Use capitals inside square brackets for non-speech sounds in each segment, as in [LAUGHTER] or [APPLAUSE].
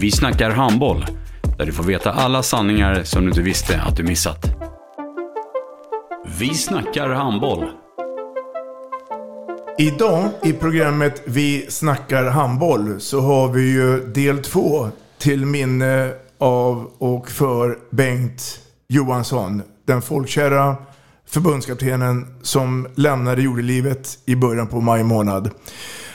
Vi snackar handboll, där du får veta alla sanningar som du inte visste att du missat. Vi snackar handboll. Idag i programmet Vi snackar handboll så har vi ju del två till minne av och för Bengt Johansson. Den folkkära förbundskaptenen som lämnade jordelivet i början på maj månad.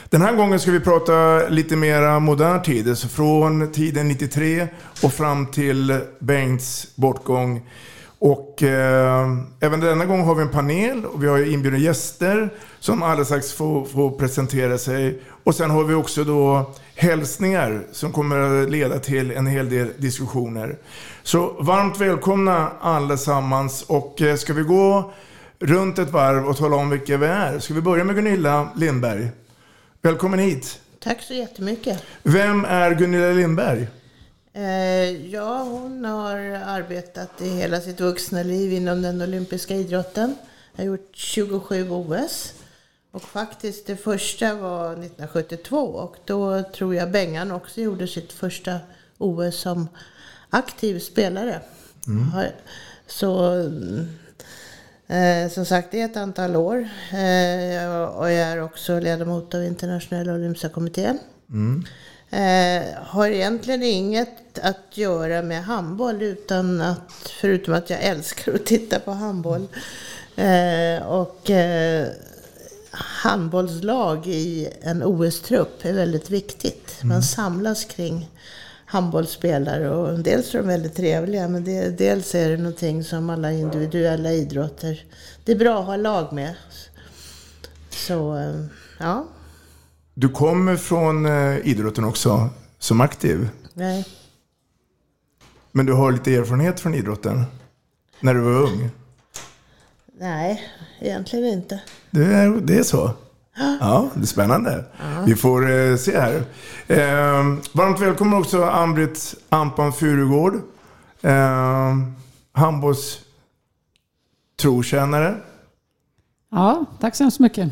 Den här gången ska vi prata lite mera modern tid, alltså från tiden 93 och fram till Bengts bortgång. Och eh, även denna gång har vi en panel och vi har inbjudna gäster som alldeles strax får, får presentera sig. Och sen har vi också då hälsningar som kommer att leda till en hel del diskussioner. Så varmt välkomna allesammans och eh, ska vi gå runt ett varv och tala om vilka vi är? Ska vi börja med Gunilla Lindberg? Välkommen hit. Tack så jättemycket. Vem är Gunilla Lindberg? Eh, ja, hon har arbetat i hela sitt vuxna liv inom den olympiska idrotten. Har gjort 27 OS. Och faktiskt det första var 1972 och då tror jag Bengan också gjorde sitt första OS som aktiv spelare. Har- Så eh, som sagt, det är ett antal år. Eh, och jag är också ledamot av internationella olympiska kommittén. Eh, har egentligen inget att göra med handboll utan att, förutom att jag älskar att titta på handboll. Eh, och eh, handbollslag i en OS-trupp är väldigt viktigt. Man samlas kring handbollsspelare och dels är de väldigt trevliga men det, dels är det någonting som alla individuella idrotter, det är bra att ha lag med. Så, ja. Du kommer från eh, idrotten också som aktiv. Nej. Men du har lite erfarenhet från idrotten? När du var ung? Nej, egentligen inte. Det är, det är så? Ja, det är spännande. Vi får eh, se här. Eh, varmt välkommen också Ann-Britt Ampan Furugård. Eh, handbolls trotjänare. Ja, tack så hemskt mycket.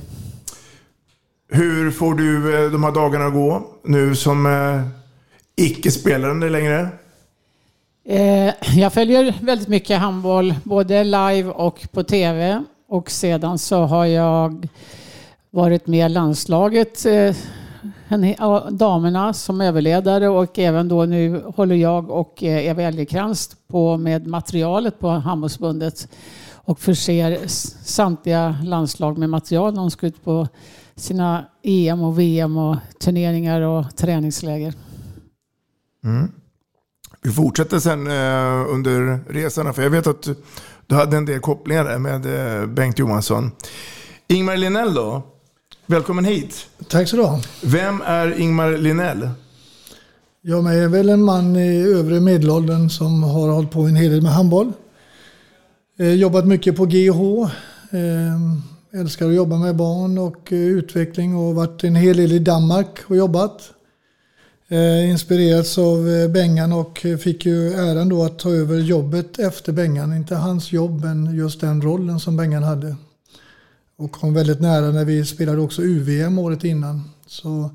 Hur får du eh, de här dagarna gå nu som eh, icke-spelande längre? Eh, jag följer väldigt mycket handboll, både live och på tv. Och sedan så har jag varit med i landslaget, eh, damerna som överledare och även då nu håller jag och eh, Eva Elgekrans på med materialet på handbollsförbundet och förser samtliga landslag med material när de ska ut på sina EM och VM och turneringar och träningsläger. Mm. Vi fortsätter sen eh, under resan, för jag vet att du hade en del kopplingar där med Bengt Johansson. Ingmar Linell då? Välkommen hit. Tack så du ha. Vem är Ingmar Linell? Jag är väl en man i övre medelåldern som har hållit på en hel del med handboll. Eh, jobbat mycket på GH. Eh, älskar att jobba med barn och eh, utveckling och varit en hel del i Danmark och jobbat. Inspirerats av Bengan och fick ju äran då att ta över jobbet efter Bengan. Inte hans jobb men just den rollen som Bengan hade. Och kom väldigt nära när vi spelade också UVM året innan. Så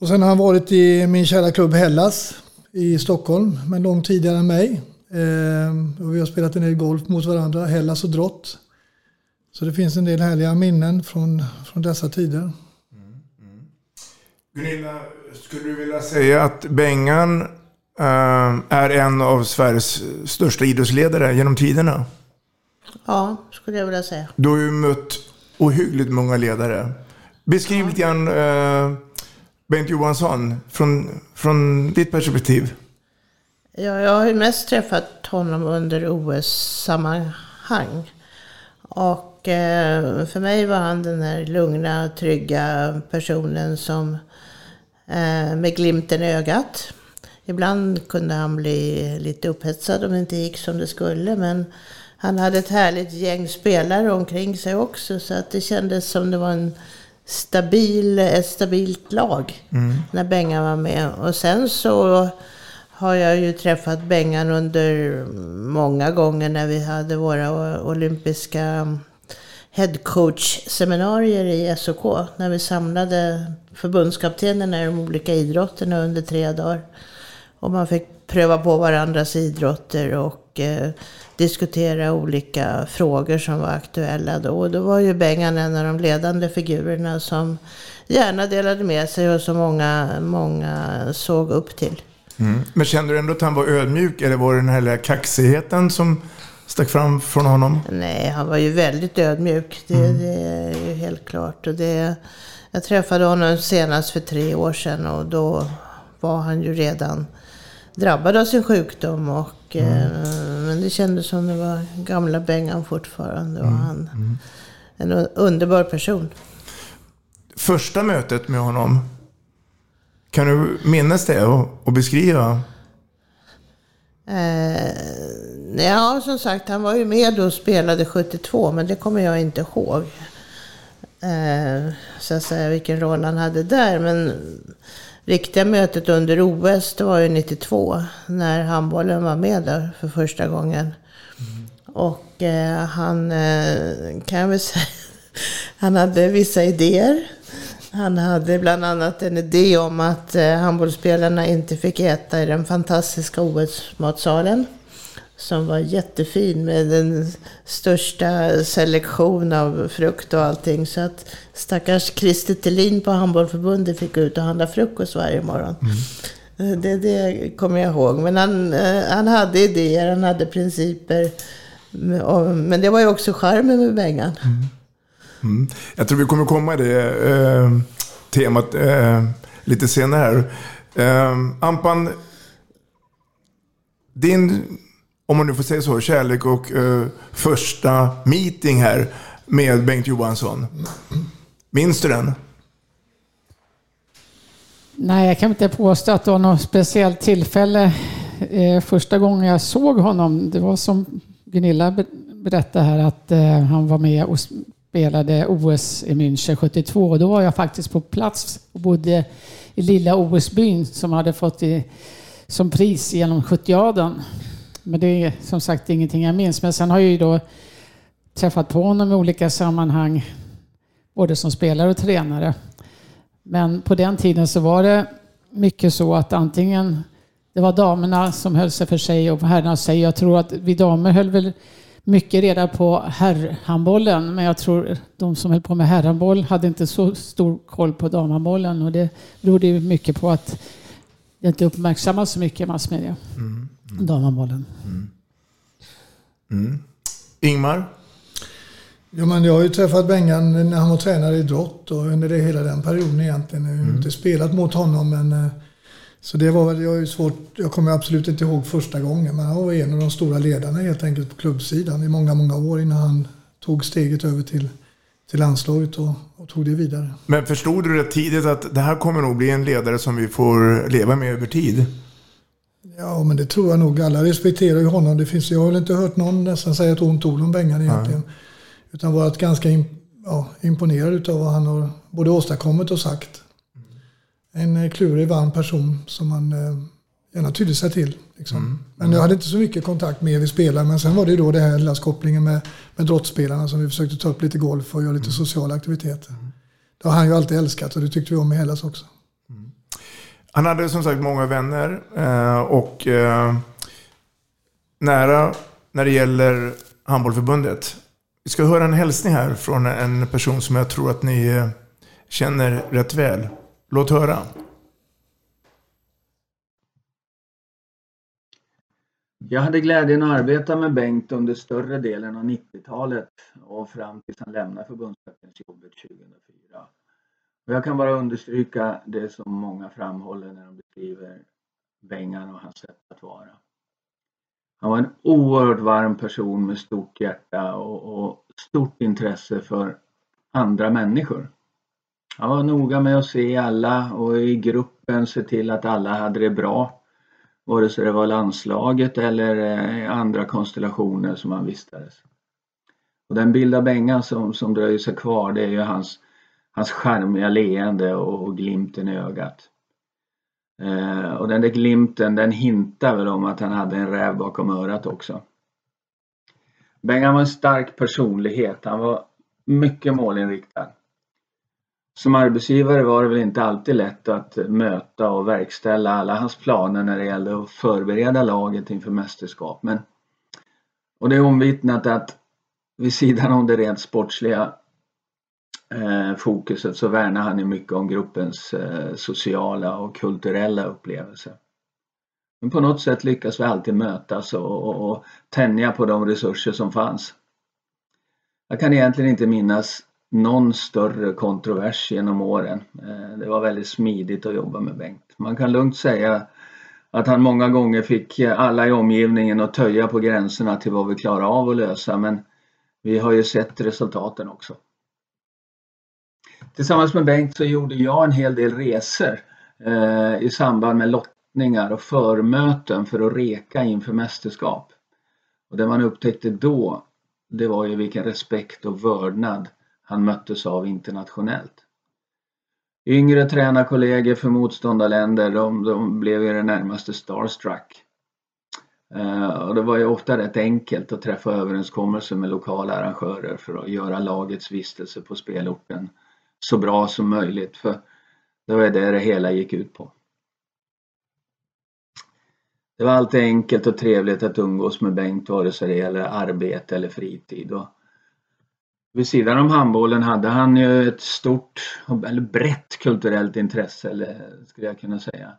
och sen har han varit i min kära klubb Hellas i Stockholm, men långt tidigare än mig. Eh, och vi har spelat en del golf mot varandra, Hellas och Drott. Så det finns en del härliga minnen från, från dessa tider. Gunilla, skulle du vilja säga att Bengan eh, är en av Sveriges största idrottsledare genom tiderna. Ja, skulle jag vilja säga. Du har ju mött ohyggligt många ledare. Beskriv lite grann eh, Bengt Johansson från, från ditt perspektiv. Ja, jag har ju mest träffat honom under OS-sammanhang. Och eh, för mig var han den här lugna, trygga personen som eh, med glimten i ögat. Ibland kunde han bli lite upphetsad om det inte gick som det skulle. Men han hade ett härligt gäng spelare omkring sig också. Så att det kändes som det var en stabil, ett stabilt lag Mm. när Bengan var med. Och sen så har jag ju träffat Bengan under många gånger när vi hade våra olympiska headcoach-seminarier i SOK. När vi samlade förbundskaptenerna i de olika idrotterna under tre dagar. Och man fick pröva på varandras idrotter och eh, diskutera olika frågor som var aktuella då. Och då var ju Bengan en av de ledande figurerna som gärna delade med sig och som många, många såg upp till. Mm. Men kände du ändå att han var ödmjuk eller var det den här lilla kaxigheten som stack fram från honom? Nej, han var ju väldigt ödmjuk. Det, det är ju helt klart. Och det, jag träffade honom senast för tre år sedan och då var han ju redan drabbad av sin sjukdom. Och, eh, men det kändes som det var gamla Bengan fortfarande. Och han, en un- underbar person. Första mötet med honom, kan du minnas det och, och beskriva? Eh, ja, som sagt, han var ju med och spelade 72, men det kommer jag inte ihåg. Eh, så att säga vilken roll han hade där. Men riktiga mötet under OS, det var ju 92, när handbollen var med där för första gången. Och eh, han, eh, kan jag väl [LAUGHS] säga, han hade vissa idéer. Han hade bland annat en idé om att eh, handbollsspelarna inte fick äta i den fantastiska OS-matsalen. Som var jättefin med den största selektion av frukt och allting. Så att stackars Christer Thelin på handbollförbundet fick ut och handla frukost varje morgon. Eh, Det, det kommer jag ihåg. Men han, eh, han hade idéer, han hade principer. Men- det var ju också charmen med Bengan. Mm. Jag tror vi kommer komma i det eh, temat eh, lite senare här. Eh, Ampan, din, om man nu får säga så, kärlek och eh, första meeting här med Bengt Johansson. Minns du den? Nej, jag kan inte påstå att det var något speciellt tillfälle. Eh, första gången jag såg honom, det var som Gunilla berättade här, att eh, han var med och spelade OS i München 72. Och då var jag faktiskt på plats och bodde i lilla OS-byn som hade fått i, som pris genom 70 men det är som sagt ingenting jag minns. Men sen har jag ju då träffat på honom i olika sammanhang, både som spelare och tränare. Men på den tiden så var det mycket så att antingen det var damerna som höll sig för sig och herrarna sig. Jag tror att vi damer höll väl mycket reda på herrhandbollen, men jag tror de som höll på med herrhandboll hade inte så stor koll på damhandbollen och det berodde ju mycket på att det inte uppmärksammas så mycket i massmedia. Mm. Mm. Ingmar? Ja, men jag har ju träffat Bengan när han var tränare i idrott och under det, hela den perioden egentligen. Jag har ju inte spelat mot honom men eh, så det var väl, jag är svårt, jag kommer absolut inte ihåg första gången men han var en av de stora ledarna helt enkelt på klubbsidan i många, många år innan han tog steget över till, till landslaget och, och tog det vidare. Men förstod du det tidigt att det här kommer nog bli en ledare som vi får leva med över tid? Ja, men det tror jag nog. Alla respekterar ju honom. Det finns, jag har väl inte hört någon nästan säga ett ont ord om Bengan egentligen. Utan varit ganska ja, imponerad av vad han har både åstadkommit och sagt. En eh, klurig, varm person som man eh, gärna tydde sig till. Liksom. Men jag hade inte så mycket kontakt med vi spelare. Men sen var det ju då det här lilla kopplingen med, med drottsspelarna som vi försökte ta upp lite golf och göra lite sociala aktiviteter. Det har han ju alltid älskat och det tyckte vi om i Hellas också. Han hade som sagt många vänner eh, och eh, nära när det gäller handbollförbundet. Vi ska höra en hälsning här från en person som jag tror att ni eh, känner rätt väl. Låt höra. Jag hade glädjen att arbeta med Bengt under större delen av 90-talet och fram tills han lämnade förbundskaptensjobbet 2004. Jag kan bara understryka det som många framhåller när de beskriver Bengan och hans sätt att vara. Han var en oerhört varm person med stort hjärta och, och stort intresse för andra människor. Han var noga med att se alla och i gruppen se till att alla hade det bra. Vare sig det var landslaget eller eh, andra konstellationer som han vistades. Och den bild av Bengan som, som dröjer sig kvar det är ju hans, hans charmiga leende och glimten i ögat. Eh, och den där glimten den hintar väl om att han hade en räv bakom örat också. Bengan var en stark personlighet. Han var mycket målinriktad. Som arbetsgivare var det väl inte alltid lätt att möta och verkställa alla hans planer när det gällde att förbereda laget inför mästerskap. Men, och det är omvittnat att vid sidan om det rent sportsliga Eh, fokuset så värnar han ju mycket om gruppens eh, sociala och kulturella upplevelser. Men på något sätt lyckas vi alltid mötas och, och, och tänja på de resurser som fanns. Jag kan egentligen inte minnas någon större kontrovers genom åren. Eh, det var väldigt smidigt att jobba med Bengt. Man kan lugnt säga att han många gånger fick alla i omgivningen att töja på gränserna till vad vi klarar av att lösa men vi har ju sett resultaten också. Tillsammans med Bengt så gjorde jag en hel del resor eh, i samband med lottningar och förmöten för att reka inför mästerskap. Och det man upptäckte då, det var ju vilken respekt och vördnad han möttes av internationellt. Yngre tränarkollegor för motståndarländer, de, de blev i det närmaste starstruck. Eh, och det var ju ofta rätt enkelt att träffa överenskommelser med lokala arrangörer för att göra lagets vistelse på spelorten så bra som möjligt för det var det det hela gick ut på. Det var alltid enkelt och trevligt att umgås med Bengt vare sig det gäller arbete eller fritid. Och vid sidan om handbollen hade han ju ett stort, eller brett kulturellt intresse, eller skulle jag kunna säga.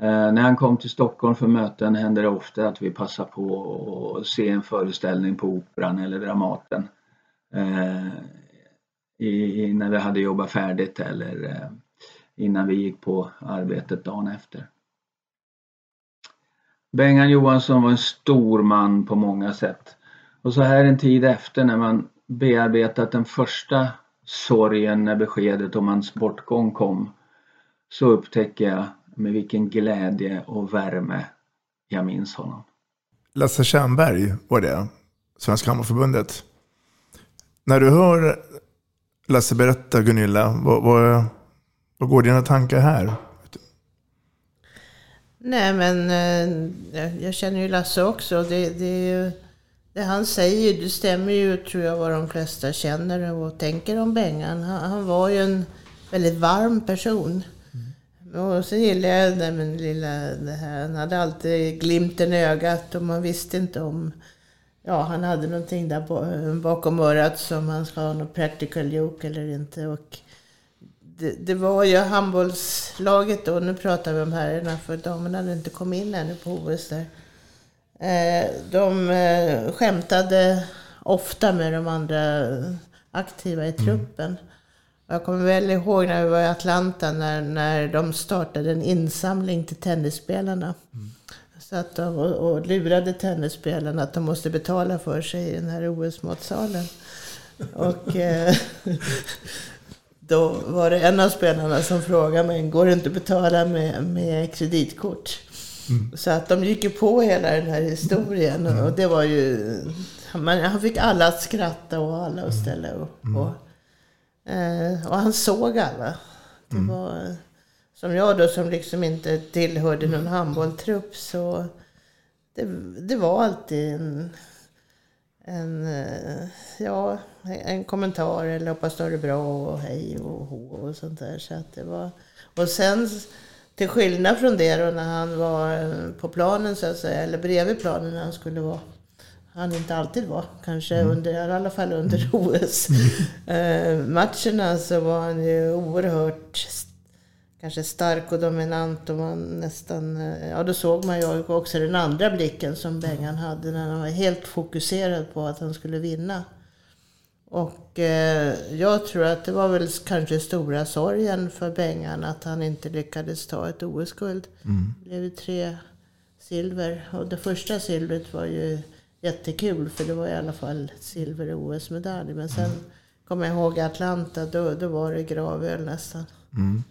Eh, när han kom till Stockholm för möten hände det ofta att vi passade på att se en föreställning på Operan eller Dramaten. Eh, i, när vi hade jobbat färdigt eller eh, innan vi gick på arbetet dagen efter. Bengan Johansson var en stor man på många sätt. Och så här en tid efter när man bearbetat den första sorgen när beskedet om hans bortgång kom så upptäcker jag med vilken glädje och värme jag minns honom. Lasse Tjernberg var det, Svenska Hammarförbundet. När du hör Lasse berätta, Gunilla, vad, vad, vad går dina tankar här? Nej men eh, jag känner ju Lasse också. Det, det, det han säger det stämmer ju tror jag vad de flesta känner och tänker om Bengan. Han, han var ju en väldigt varm person. Mm. Och så gillar jag det, men lilla, det här. Han hade alltid glimten i ögat och man visste inte om ja, han hade någonting där bakom örat som han ska ha något practical joke eller inte. Och det, det var ju handbollslaget då, nu pratar vi om herrarna för damerna hade inte kommit in ännu på OS där. Eh, de eh, skämtade ofta med de andra aktiva i mm. truppen. Mm. Jag kommer väl ihåg när vi var i Atlanta när, när de startade en insamling till tennisspelarna. Mm. Så att de, och, och lurade tennisspelarna att de måste betala för sig i den här OS-matsalen. Och eh, [LAUGHS] då var det en av spelarna som frågade mig, går det inte att betala med, med kreditkort? Mm. Så att de gick ju på hela den här historien. Mm. Och det var ju... Man, han fick alla att skratta och alla att ställa upp. Mm. Och, eh, och han såg alla. Det mm. var som jag då som liksom inte tillhörde någon handbolltrupp så det, det var alltid en, en, eh, ja, en kommentar eller hoppas du har det bra och hej och hå och sånt där. Så att det var, och sen till skillnad från det då när han var på planen så att säga, eller bredvid planen när han skulle vara han inte alltid var, kanske mm. under, i alla fall under [LAUGHS] OS. Mm. Eh, så var han ju oerhört kanske stark och dominant och man nästan, eh, ja då såg man ju också den andra blicken som Bengan hade när han var helt fokuserad på att han skulle vinna. Och eh, jag tror att det var väl kanske stora sorgen för Bengan att han inte lyckades ta ett OS-guld. Mm. Det blev ju tre silver och det första silvret var ju jättekul för det var i alla fall silver i OS-medalj. Men sen mm. kommer jag ihåg Atlanta, då, då var det gravöl nästan. Mm.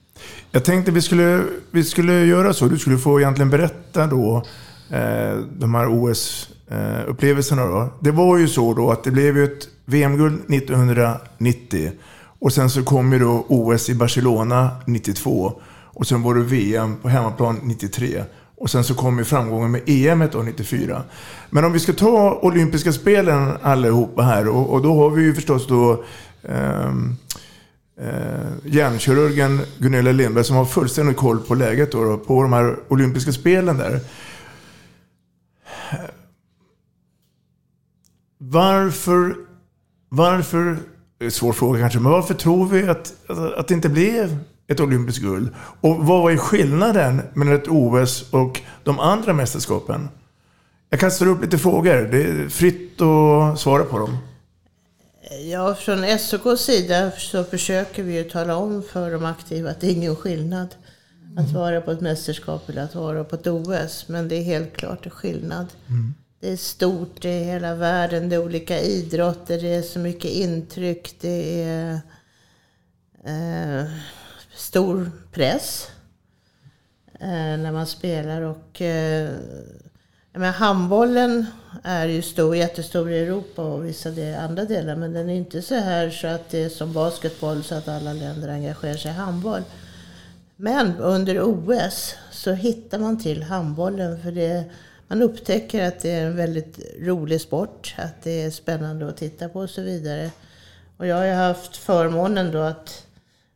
Jag tänkte vi skulle, vi skulle göra så. Du skulle få egentligen berätta då eh, de här OS-upplevelserna. Eh, då. Det var ju så då att det blev ju ett VM-guld 1990. Och sen så kom ju då OS i Barcelona 92. Och sen var det VM på hemmaplan 93. Och sen så kom ju framgången med EM då 94. Men om vi ska ta olympiska spelen allihopa här. Och, och då har vi ju förstås då eh, eh, hjärnkirurgen Gunilla Lindberg som har fullständig koll på läget då, då, på de här olympiska spelen där. Varför, varför, svår fråga kanske, men varför tror vi att, att det inte blev ett olympiskt guld? Och vad är skillnaden mellan ett OS och de andra mästerskapen? Jag kastar upp lite frågor. Det är fritt att svara på dem. Ja, från SOKs sida så försöker vi ju tala om för de aktiva att det är ingen skillnad att vara på ett mästerskap eller att vara på ett OS. Men det är helt klart en skillnad. Mm. Det är stort, det är hela världen, det är olika idrotter, det är så mycket intryck, det är eh, stor press eh, när man spelar. Och eh, men handbollen är ju stor, jättestor i Europa och vissa andra delar. Men den är inte så här så att det är som basketboll så att alla länder engagerar sig i handboll. Men under OS så hittar man till handbollen för det, man upptäcker att det är en väldigt rolig sport, att det är spännande att titta på och så vidare. Och jag har ju haft förmånen då att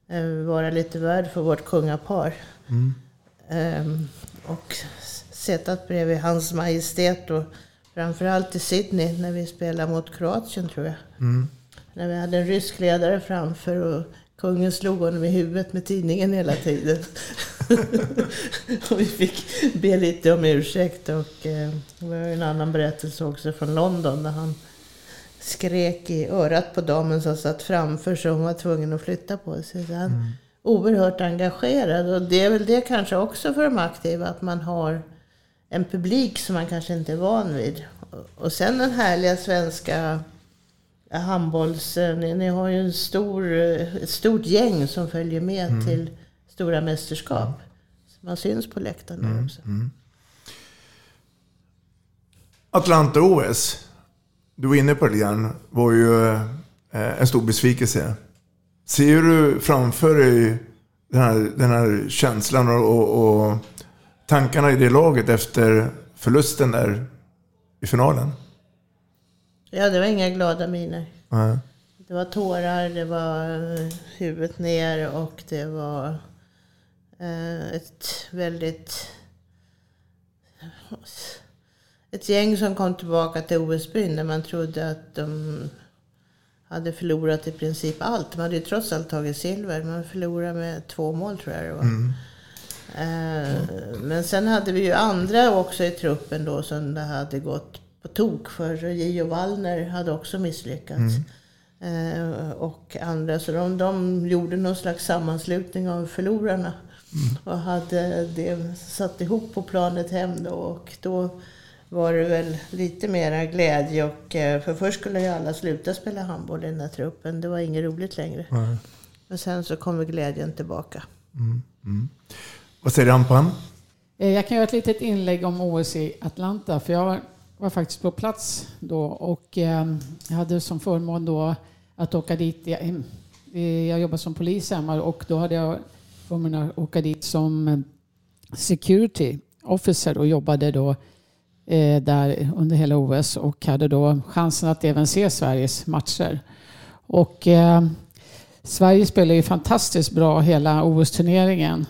eh, vara lite värd för vårt kungapar. Mm. Um, och suttit bredvid Hans Majestät och framförallt i Sydney när vi spelade mot Kroatien tror jag. Mm. När vi hade en rysk ledare framför och kungen slog honom i huvudet med tidningen hela tiden. [LAUGHS] och vi fick be lite om ursäkt och eh, det var en annan berättelse också från London där han skrek i örat på damen som satt framför så hon var tvungen att flytta på sig. Så han, mm. Oerhört engagerad och det är väl det kanske också för de aktiva att man har en publik som man kanske inte är van vid. Och sen den härliga svenska handbolls... Ni, ni har ju en stor, ett stort gäng som följer med mm. till stora mästerskap. Så man syns på läktaren mm. också. Mm. Atlanta-OS, du var inne på det igen, var ju eh, en stor besvikelse. Ser du framför dig den här, den här känslan och, och, och tankarna i det laget efter förlusten där i finalen? Ja, det var inga glada miner. Nej. Det var tårar, det var eh, huvudet ner och det var eh, ett väldigt... Ett gäng som kom tillbaka till OS-byn där man trodde att de hade förlorat i princip allt. De hade ju trots allt tagit silver. Man förlorade med två mål tror jag det var. Mm. Eh, men sen hade vi ju andra också i truppen då som det hade gått på tok för. Gio Wallner hade också misslyckats. Mm. Eh, och andra, så de, de gjorde någon slags sammanslutning av förlorarna. Mm. Och hade det satt ihop på planet hem då. Och då var det väl lite mera glädje. Och, eh, för först skulle ju alla sluta spela handboll i den här truppen. Det var inget roligt längre. Mm. Men sen så kommer glädjen tillbaka. Mm. Vad säger Ampan? Eh, jag kan göra ett litet inlägg om OS i Atlanta. För jag var faktiskt på plats då och eh, jag hade som förmån då att åka dit. Eh, jag jobbar som polis hemma och då hade jag förmånen att åka dit som security officer och jobbade då där under hela OS och hade då chansen att även se Sveriges matcher. Och eh, Sverige spelade ju fantastiskt bra hela OS-turneringen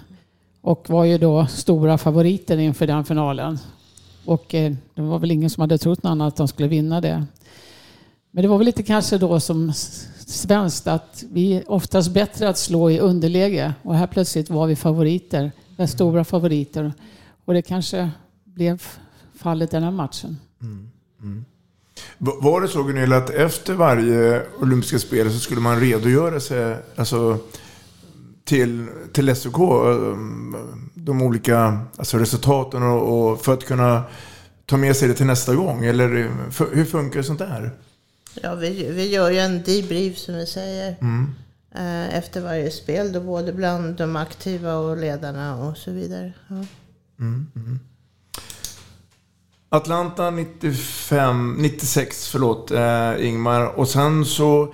och var ju då stora favoriter inför den finalen. Och eh, det var väl ingen som hade trott något annat att de skulle vinna det. Men det var väl lite kanske då som svenskt att vi är oftast bättre att slå i underläge och här plötsligt var vi favoriter, var stora favoriter. Och det kanske blev fallet den här matchen. Mm. Mm. Var det så Gunilla att efter varje olympiska spel så skulle man redogöra sig alltså, till, till SOK, de olika alltså resultaten och, och för att kunna ta med sig det till nästa gång? Eller för, hur funkar sånt där? Ja, vi, vi gör ju en debrief som vi säger. Mm. Eh, efter varje spel, då både bland de aktiva och ledarna och så vidare. Ja. Mm, mm. Atlanta 95, 96, förlåt, eh, Ingmar. Och sen så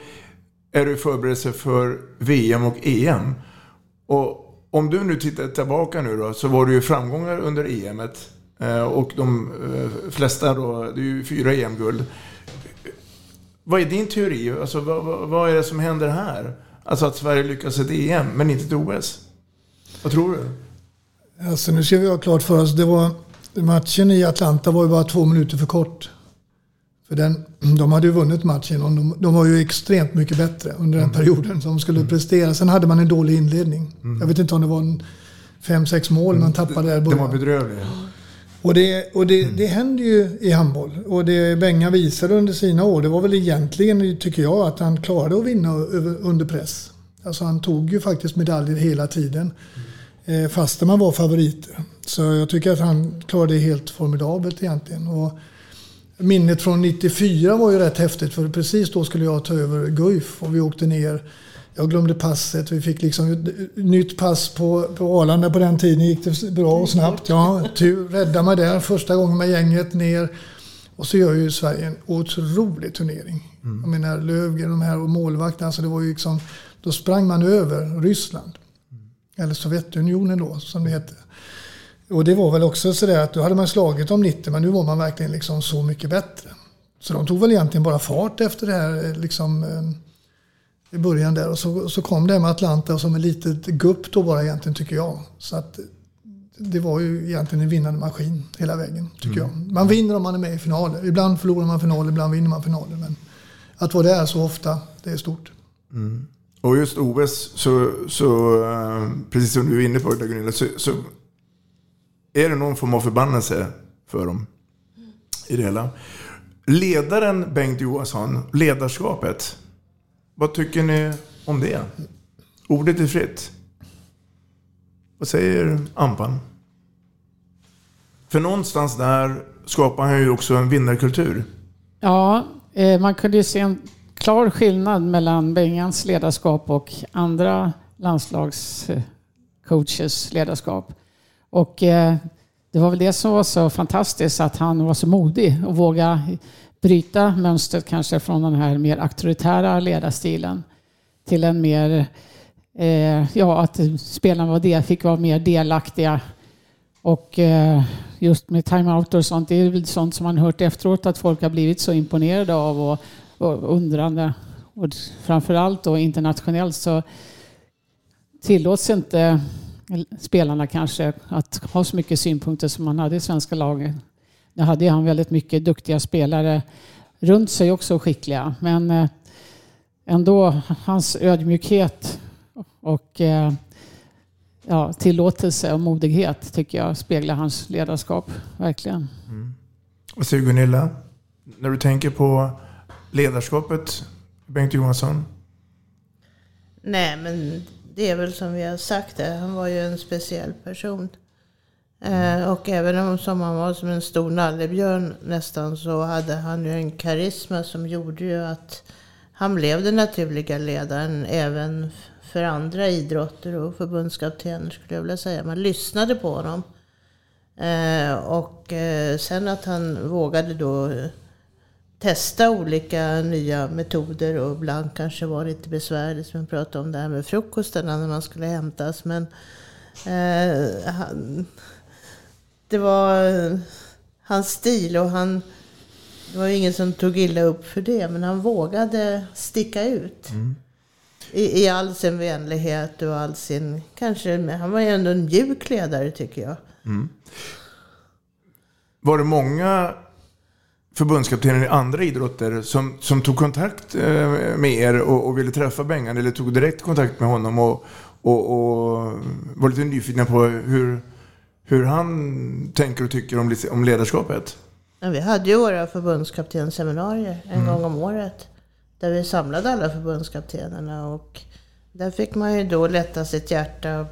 är du förberedelse för VM och EM. Och om du nu tittar tillbaka nu då, så var det ju framgångar under EMet. Eh, och de eh, flesta då, det är ju fyra EM-guld. Vad är din teori? Alltså, vad, vad, är det som händer här? Alltså att Sverige lyckas ett EM, men inte ett OS. Vad tror du? Alltså nu ska vi ha klart för oss, det var, matchen i Atlanta var ju bara två minuter för kort. För den, [CLEARS THROAT] de hade ju vunnit matchen och de, de var ju extremt mycket bättre under den mm. perioden som de skulle mm. prestera. Sen hade man en dålig inledning. Mm. Jag vet inte om det var en fem, sex mål man tappade där. Det var bedrövligt. Och, det, och det, det händer ju i handboll. Och det Benga visade under sina år, det var väl egentligen, tycker jag, att han klarade att vinna under press. Alltså han tog ju faktiskt medaljer hela tiden. Mm. Fastän man var favoriter. Så jag tycker att han klarade det helt formidabelt egentligen. Och minnet från 94 var ju rätt häftigt för precis då skulle jag ta över Guif och vi åkte ner jag glömde passet. Vi fick liksom nytt pass på, på Arlanda på den tiden. gick det bra och snabbt. Ja, tur. Rädda mig där första gången med gänget ner. Och så gör ju Sverige en otrolig turnering. Mm. Jag menar Lövgren de här och målvakterna. Alltså det var ju liksom, då sprang man över Ryssland. Mm. Eller Sovjetunionen då, som det hette. Och det var väl också sådär att då hade man slagit om 90 men nu var man verkligen liksom så mycket bättre. Så de tog väl egentligen bara fart efter det här liksom eh, i början där. Och så, så kom det med Atlanta som ett litet gupp då bara egentligen tycker jag. Så att det var ju egentligen en vinnande maskin hela vägen tycker mm. jag. Man vinner om man är med i finaler. Ibland förlorar man finaler, ibland vinner man finaler. Men att vara där så ofta, det är stort. Mm. Och just OS, så, så, eh, precis som du är inne på Gunilla, så, så är det någon form av förbannelse för dem i det hela. Ledaren Bengt Johansson, ledarskapet. Vad tycker ni om det? Ordet är fritt. Vad säger Ampan? För någonstans där skapar han ju också en vinnarkultur. Ja, eh, man kunde ju se en klar skillnad mellan Bengans ledarskap och andra landslagscoaches eh, ledarskap. Och eh, det var väl det som var så fantastiskt, att han var så modig och vågade bryta mönstret kanske från den här mer auktoritära ledarstilen till en mer, eh, ja att spelarna var del, fick vara mer delaktiga. Och eh, just med timeout och sånt, det är väl sånt som man hört efteråt att folk har blivit så imponerade av och, och undrande. Och framförallt då internationellt så tillåts inte spelarna kanske att ha så mycket synpunkter som man hade i svenska laget. Nu hade han väldigt mycket duktiga spelare runt sig också skickliga. Men eh, ändå hans ödmjukhet och eh, ja, tillåtelse och modighet tycker jag speglar hans ledarskap. Verkligen. Mm. Vad säger Gunilla? När du tänker på ledarskapet, Bengt Johansson? Nej, men det är väl som vi har sagt, det. han var ju en speciell person. Eh, och även om som han var som en stor nallebjörn nästan så hade han ju en karisma som gjorde ju att han blev den naturliga ledaren även för andra idrotter och förbundskaptener skulle jag vilja säga. Man lyssnade på honom. Eh, och eh, sen att han vågade då testa olika nya metoder och ibland kanske var lite besvärligt. Som vi pratade om det här med frukostarna när man skulle hämtas. Men eh, han, det var hans stil och han... Det var ingen som tog illa upp för det, men han vågade sticka ut. Mm. I, I, all sin vänlighet och all sin... Kanske, han var ju ändå en mjuk ledare tycker jag. Mm. Var det många förbundskaptener i andra idrotter som, som tog kontakt eh, med er och, och ville träffa Bengan eller tog direkt kontakt med honom och, och, och var lite nyfikna på hur, hur han tänker och tycker om, om ledarskapet? Ja, vi hade ju våra förbundskaptensseminarier en mm. gång om året. Där vi samlade alla förbundskaptenerna och där fick man ju då lätta sitt hjärta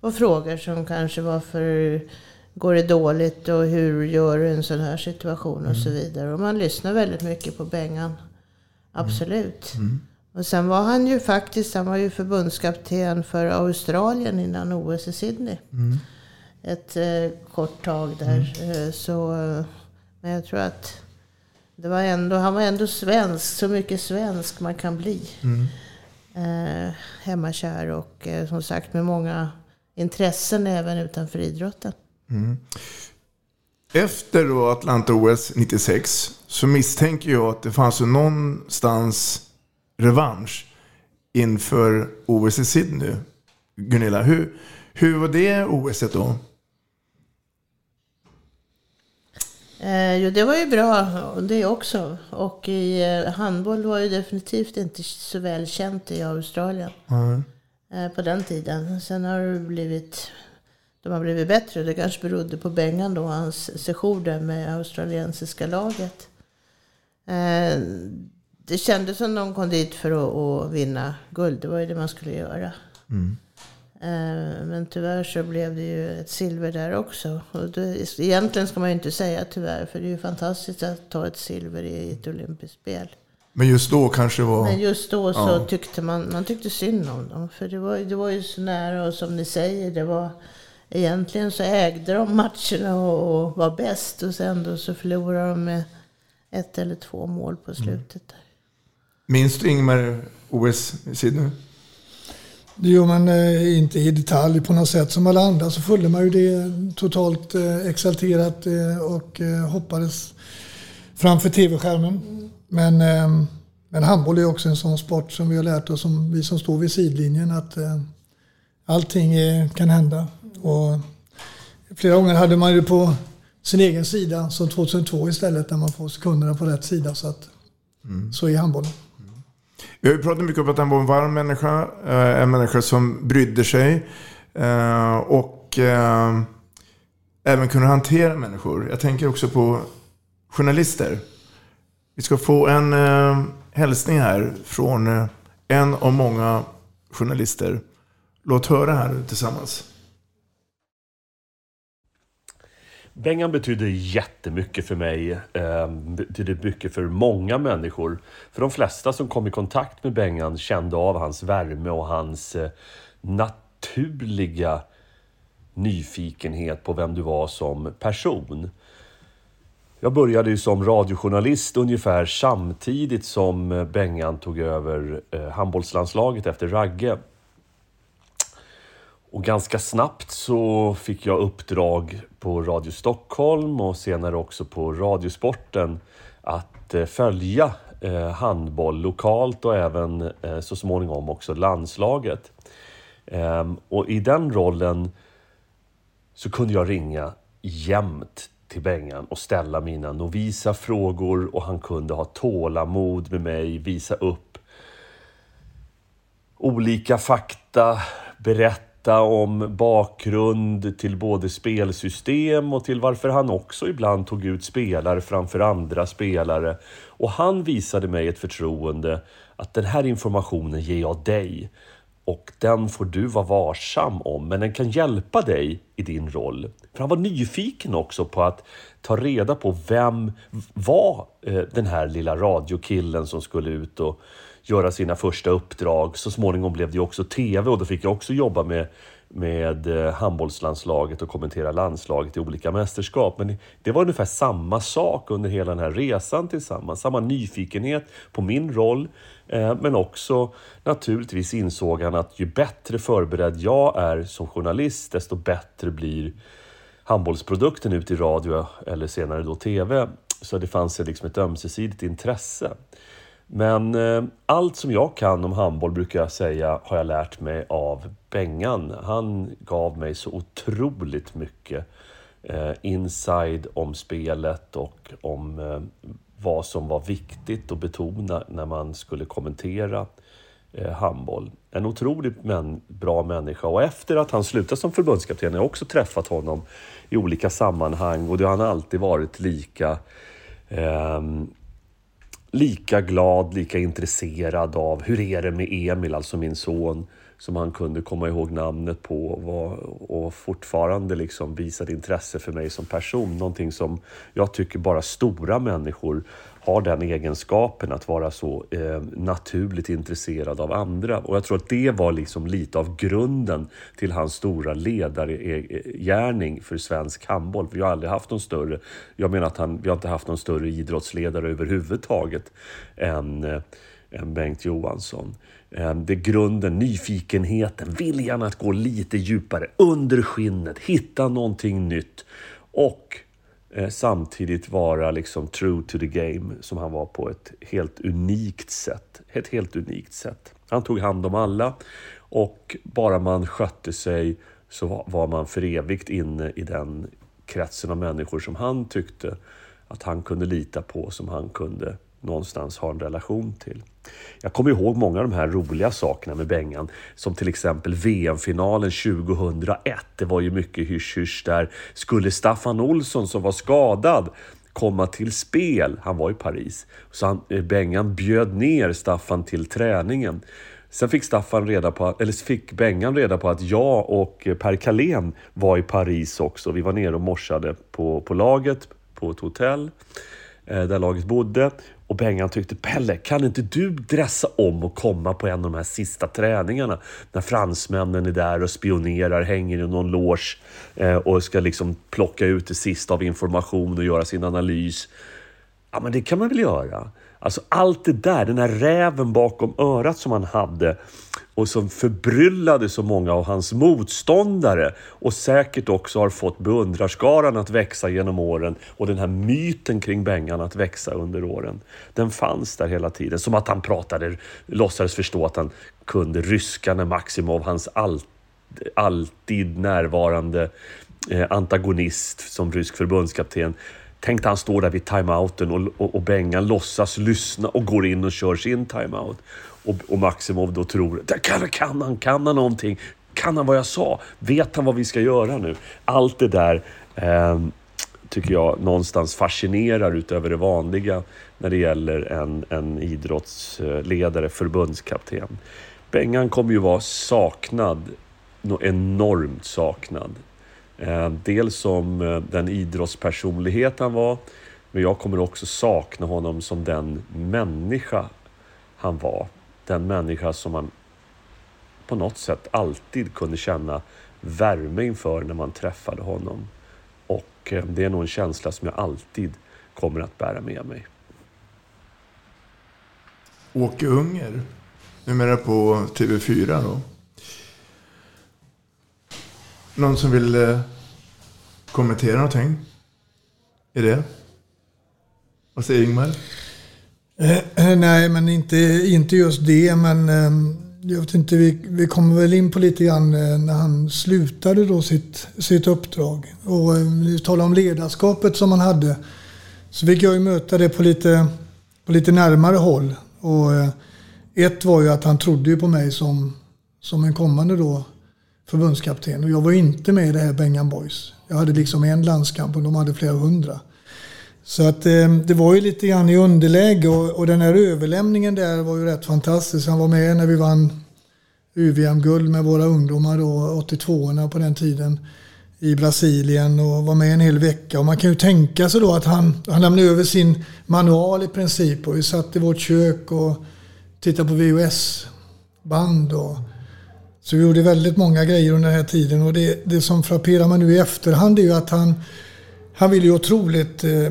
på frågor som kanske var för går det dåligt och hur gör du i en sån här situation och mm. så vidare. Och man lyssnar väldigt mycket på Bengan. Absolut. Mm. Mm. Och sen var han ju faktiskt, han var ju förbundskapten för Australien innan OS i Sydney. Mm. Ett eh, kort tag där. Mm. Eh, så, eh, men jag tror att det var ändå, han var ändå svensk, så mycket svensk man kan bli. Mm. Eh, hemmakär och eh, som sagt med många intressen även utanför idrotten. Mm. Efter då Atlanta-OS 96 så misstänker jag att det fanns någonstans revansch inför OS i Sydney. Gunilla, hur, hur var det OS då? Eh, jo, det var ju bra det också. Och i eh, handboll var ju definitivt inte så välkänt i Australien. Mm. Eh, på den tiden. Sen har det blivit de har blivit bättre. Det kanske berodde på Bengan då, hans session där med australiensiska laget. Eh, det kändes som de kom dit för att, att, vinna guld. Det var ju det man skulle göra. Mm. Eh, men tyvärr så blev det ju ett silver där också. Och det, egentligen ska man ju inte säga tyvärr, för det är ju fantastiskt att ta ett silver i ett olympiskt spel. Men just då kanske var... Men just då så ja. tyckte man, man tyckte synd om dem. För det var, det var ju så nära och som ni säger, det var egentligen så ägde de matcherna och, och var bäst. Och sen då så förlorade de med ett eller två mål på mm. slutet. Där. Minns du Ingmar OS i Sydney? Det gör man eh, inte i detalj på något sätt. Som alla andra så följde man ju det totalt eh, exalterat eh, och eh, hoppades framför tv-skärmen. Mm. Men, eh, men handboll är också en sån sport som vi har lärt oss, som vi som står vid sidlinjen, att eh, allting kan hända. Och flera gånger hade man ju på sin egen sida, som 2002 istället, där man får sekunderna på rätt sida. Så, att, mm. så är handbollen. Mm. Vi har ju pratat mycket om att han var en varm människa, eh, en människa som brydde sig eh, och eh, även kunde hantera människor. Jag tänker också på journalister. Vi ska få en hälsning här från en av många journalister. Låt höra här tillsammans. Bengan betydde jättemycket för mig. Eh, betydde mycket för många människor. För de flesta som kom i kontakt med Bengan kände av hans värme och hans eh, naturliga nyfikenhet på vem du var som person. Jag började ju som radiojournalist ungefär samtidigt som eh, Bengan tog över eh, handbollslandslaget efter Ragge. Och ganska snabbt så fick jag uppdrag på Radio Stockholm och senare också på Radiosporten att eh, följa eh, handboll lokalt och även eh, så småningom också landslaget. Ehm, och i den rollen så kunde jag ringa jämt till Bengan och ställa mina novisa frågor och han kunde ha tålamod med mig, visa upp olika fakta, berätta berätta om bakgrund till både spelsystem och till varför han också ibland tog ut spelare framför andra spelare. Och han visade mig ett förtroende att den här informationen ger jag dig och den får du vara varsam om, men den kan hjälpa dig i din roll. För han var nyfiken också på att ta reda på vem var eh, den här lilla radiokillen som skulle ut och göra sina första uppdrag. Så småningom blev det också TV och då fick jag också jobba med, med eh, handbollslandslaget och kommentera landslaget i olika mästerskap. Men det var ungefär samma sak under hela den här resan tillsammans. Samma nyfikenhet på min roll, eh, men också naturligtvis insåg han att ju bättre förberedd jag är som journalist, desto bättre blir handbollsprodukten ut i radio eller senare då TV. Så det fanns liksom ett ömsesidigt intresse. Men eh, allt som jag kan om handboll brukar jag säga har jag lärt mig av Bengan. Han gav mig så otroligt mycket eh, inside om spelet och om eh, vad som var viktigt att betona när man skulle kommentera eh, handboll. En otroligt bra människa och efter att han slutade som förbundskapten har jag också träffat honom i olika sammanhang och det har han alltid varit lika eh, lika glad, lika intresserad av hur är det med Emil, alltså min son, som han kunde komma ihåg namnet på och, och fortfarande liksom visade intresse för mig som person. Någonting som jag tycker bara stora människor har den egenskapen att vara så eh, naturligt intresserad av andra. Och jag tror att det var liksom lite av grunden till hans stora ledargärning för svensk handboll. Vi har aldrig haft någon större, jag menar att han, vi har inte haft någon större idrottsledare överhuvudtaget än, eh, än Bengt Johansson. Eh, det är grunden, nyfikenheten, viljan att gå lite djupare under skinnet, hitta någonting nytt och eh, samtidigt vara liksom true to the game som han var på ett helt unikt sätt. Ett helt unikt sätt. Han tog hand om alla och bara man skötte sig så var man för evigt inne i den kretsen av människor som han tyckte att han kunde lita på, som han kunde någonstans har en relation till. Jag kommer ihåg många av de här roliga sakerna med Bengan. Som till exempel VM-finalen 2001. Det var ju mycket hysch-hysch där. Skulle Staffan Olsson som var skadad komma till spel, han var i Paris, så han, eh, Bengan bjöd ner Staffan till träningen. Sen fick, Staffan reda på, eller fick Bengan reda på att jag och eh, Per Kalén var i Paris också. Vi var nere och morsade på, på laget på ett hotell eh, där laget bodde. Och Bengan tyckte, Pelle, kan inte du dressa om och komma på en av de här sista träningarna? När fransmännen är där och spionerar, hänger i någon loge eh, och ska liksom plocka ut det sista av information och göra sin analys. Ja, men det kan man väl göra? Alltså allt det där, den här räven bakom örat som han hade och som förbryllade så många av hans motståndare och säkert också har fått beundrarskaran att växa genom åren och den här myten kring Bengan att växa under åren. Den fanns där hela tiden. Som att han pratade, låtsades förstå att han kunde ryska när Maximov, hans all, alltid närvarande eh, antagonist som rysk förbundskapten, Tänk han står där vid timeouten och, och, och Bengan låtsas lyssna och går in och kör sin timeout. Och, och Maximov då tror, kan, kan han, kan han någonting? Kan han vad jag sa? Vet han vad vi ska göra nu? Allt det där eh, tycker jag någonstans fascinerar utöver det vanliga när det gäller en, en idrottsledare, förbundskapten. Bengan kommer ju vara saknad, enormt saknad. Eh, dels som eh, den idrottspersonlighet han var, men jag kommer också sakna honom som den människa han var den människa som man på något sätt alltid kunde känna värme inför när man träffade honom. Och eh, det är nog en känsla som jag alltid kommer att bära med mig. Åke Unger, numera på TV4 då. Någon som vill eh, kommentera någonting? Är det? Vad säger Ingmar? Eh, eh, nej, men inte, inte just det. Men eh, jag vet inte, vi, vi kommer väl in på lite grann eh, när han slutade då sitt, sitt uppdrag. Och eh, vi talar om ledarskapet som han hade. Så fick jag ju möta det på lite, på lite närmare håll. Och eh, ett var ju att han trodde ju på mig som, som en kommande då förbundskapten. Och jag var inte med i det här Bengan Boys. Jag hade liksom en landskamp och de hade flera hundra. Så att eh, det var ju lite grann i underläge och, och den här överlämningen där var ju rätt fantastisk. Han var med när vi vann UVM-guld med våra ungdomar då, 82orna på den tiden i Brasilien och var med en hel vecka. Och man kan ju tänka sig då att han, han lämnade över sin manual i princip och vi satt i vårt kök och tittade på VHS-band. Och, så vi gjorde väldigt många grejer under den här tiden och det, det som frapperar mig nu i efterhand är ju att han han ville ju otroligt eh, eh,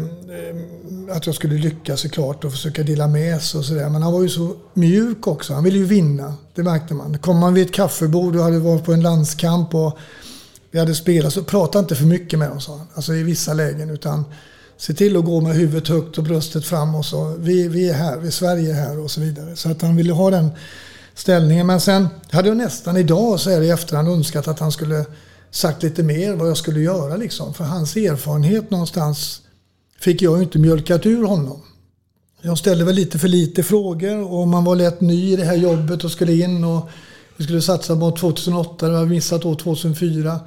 att jag skulle lyckas såklart och försöka dela med sig och sådär. Men han var ju så mjuk också. Han ville ju vinna. Det märkte man. Kom man vid ett kaffebord och hade varit på en landskamp och vi hade spelat så prata inte för mycket med oss. sa han. Alltså i vissa lägen. Utan se till att gå med huvudet högt och bröstet fram och så. Vi, vi är här, vi är Sverige här och så vidare. Så att han ville ha den ställningen. Men sen hade jag nästan idag så här i efterhand önskat att han skulle sagt lite mer vad jag skulle göra liksom. För hans erfarenhet någonstans fick jag ju inte mjölkat ur honom. Jag ställde väl lite för lite frågor och man var lätt ny i det här jobbet och skulle in och vi skulle satsa på 2008, det var missat år 2004.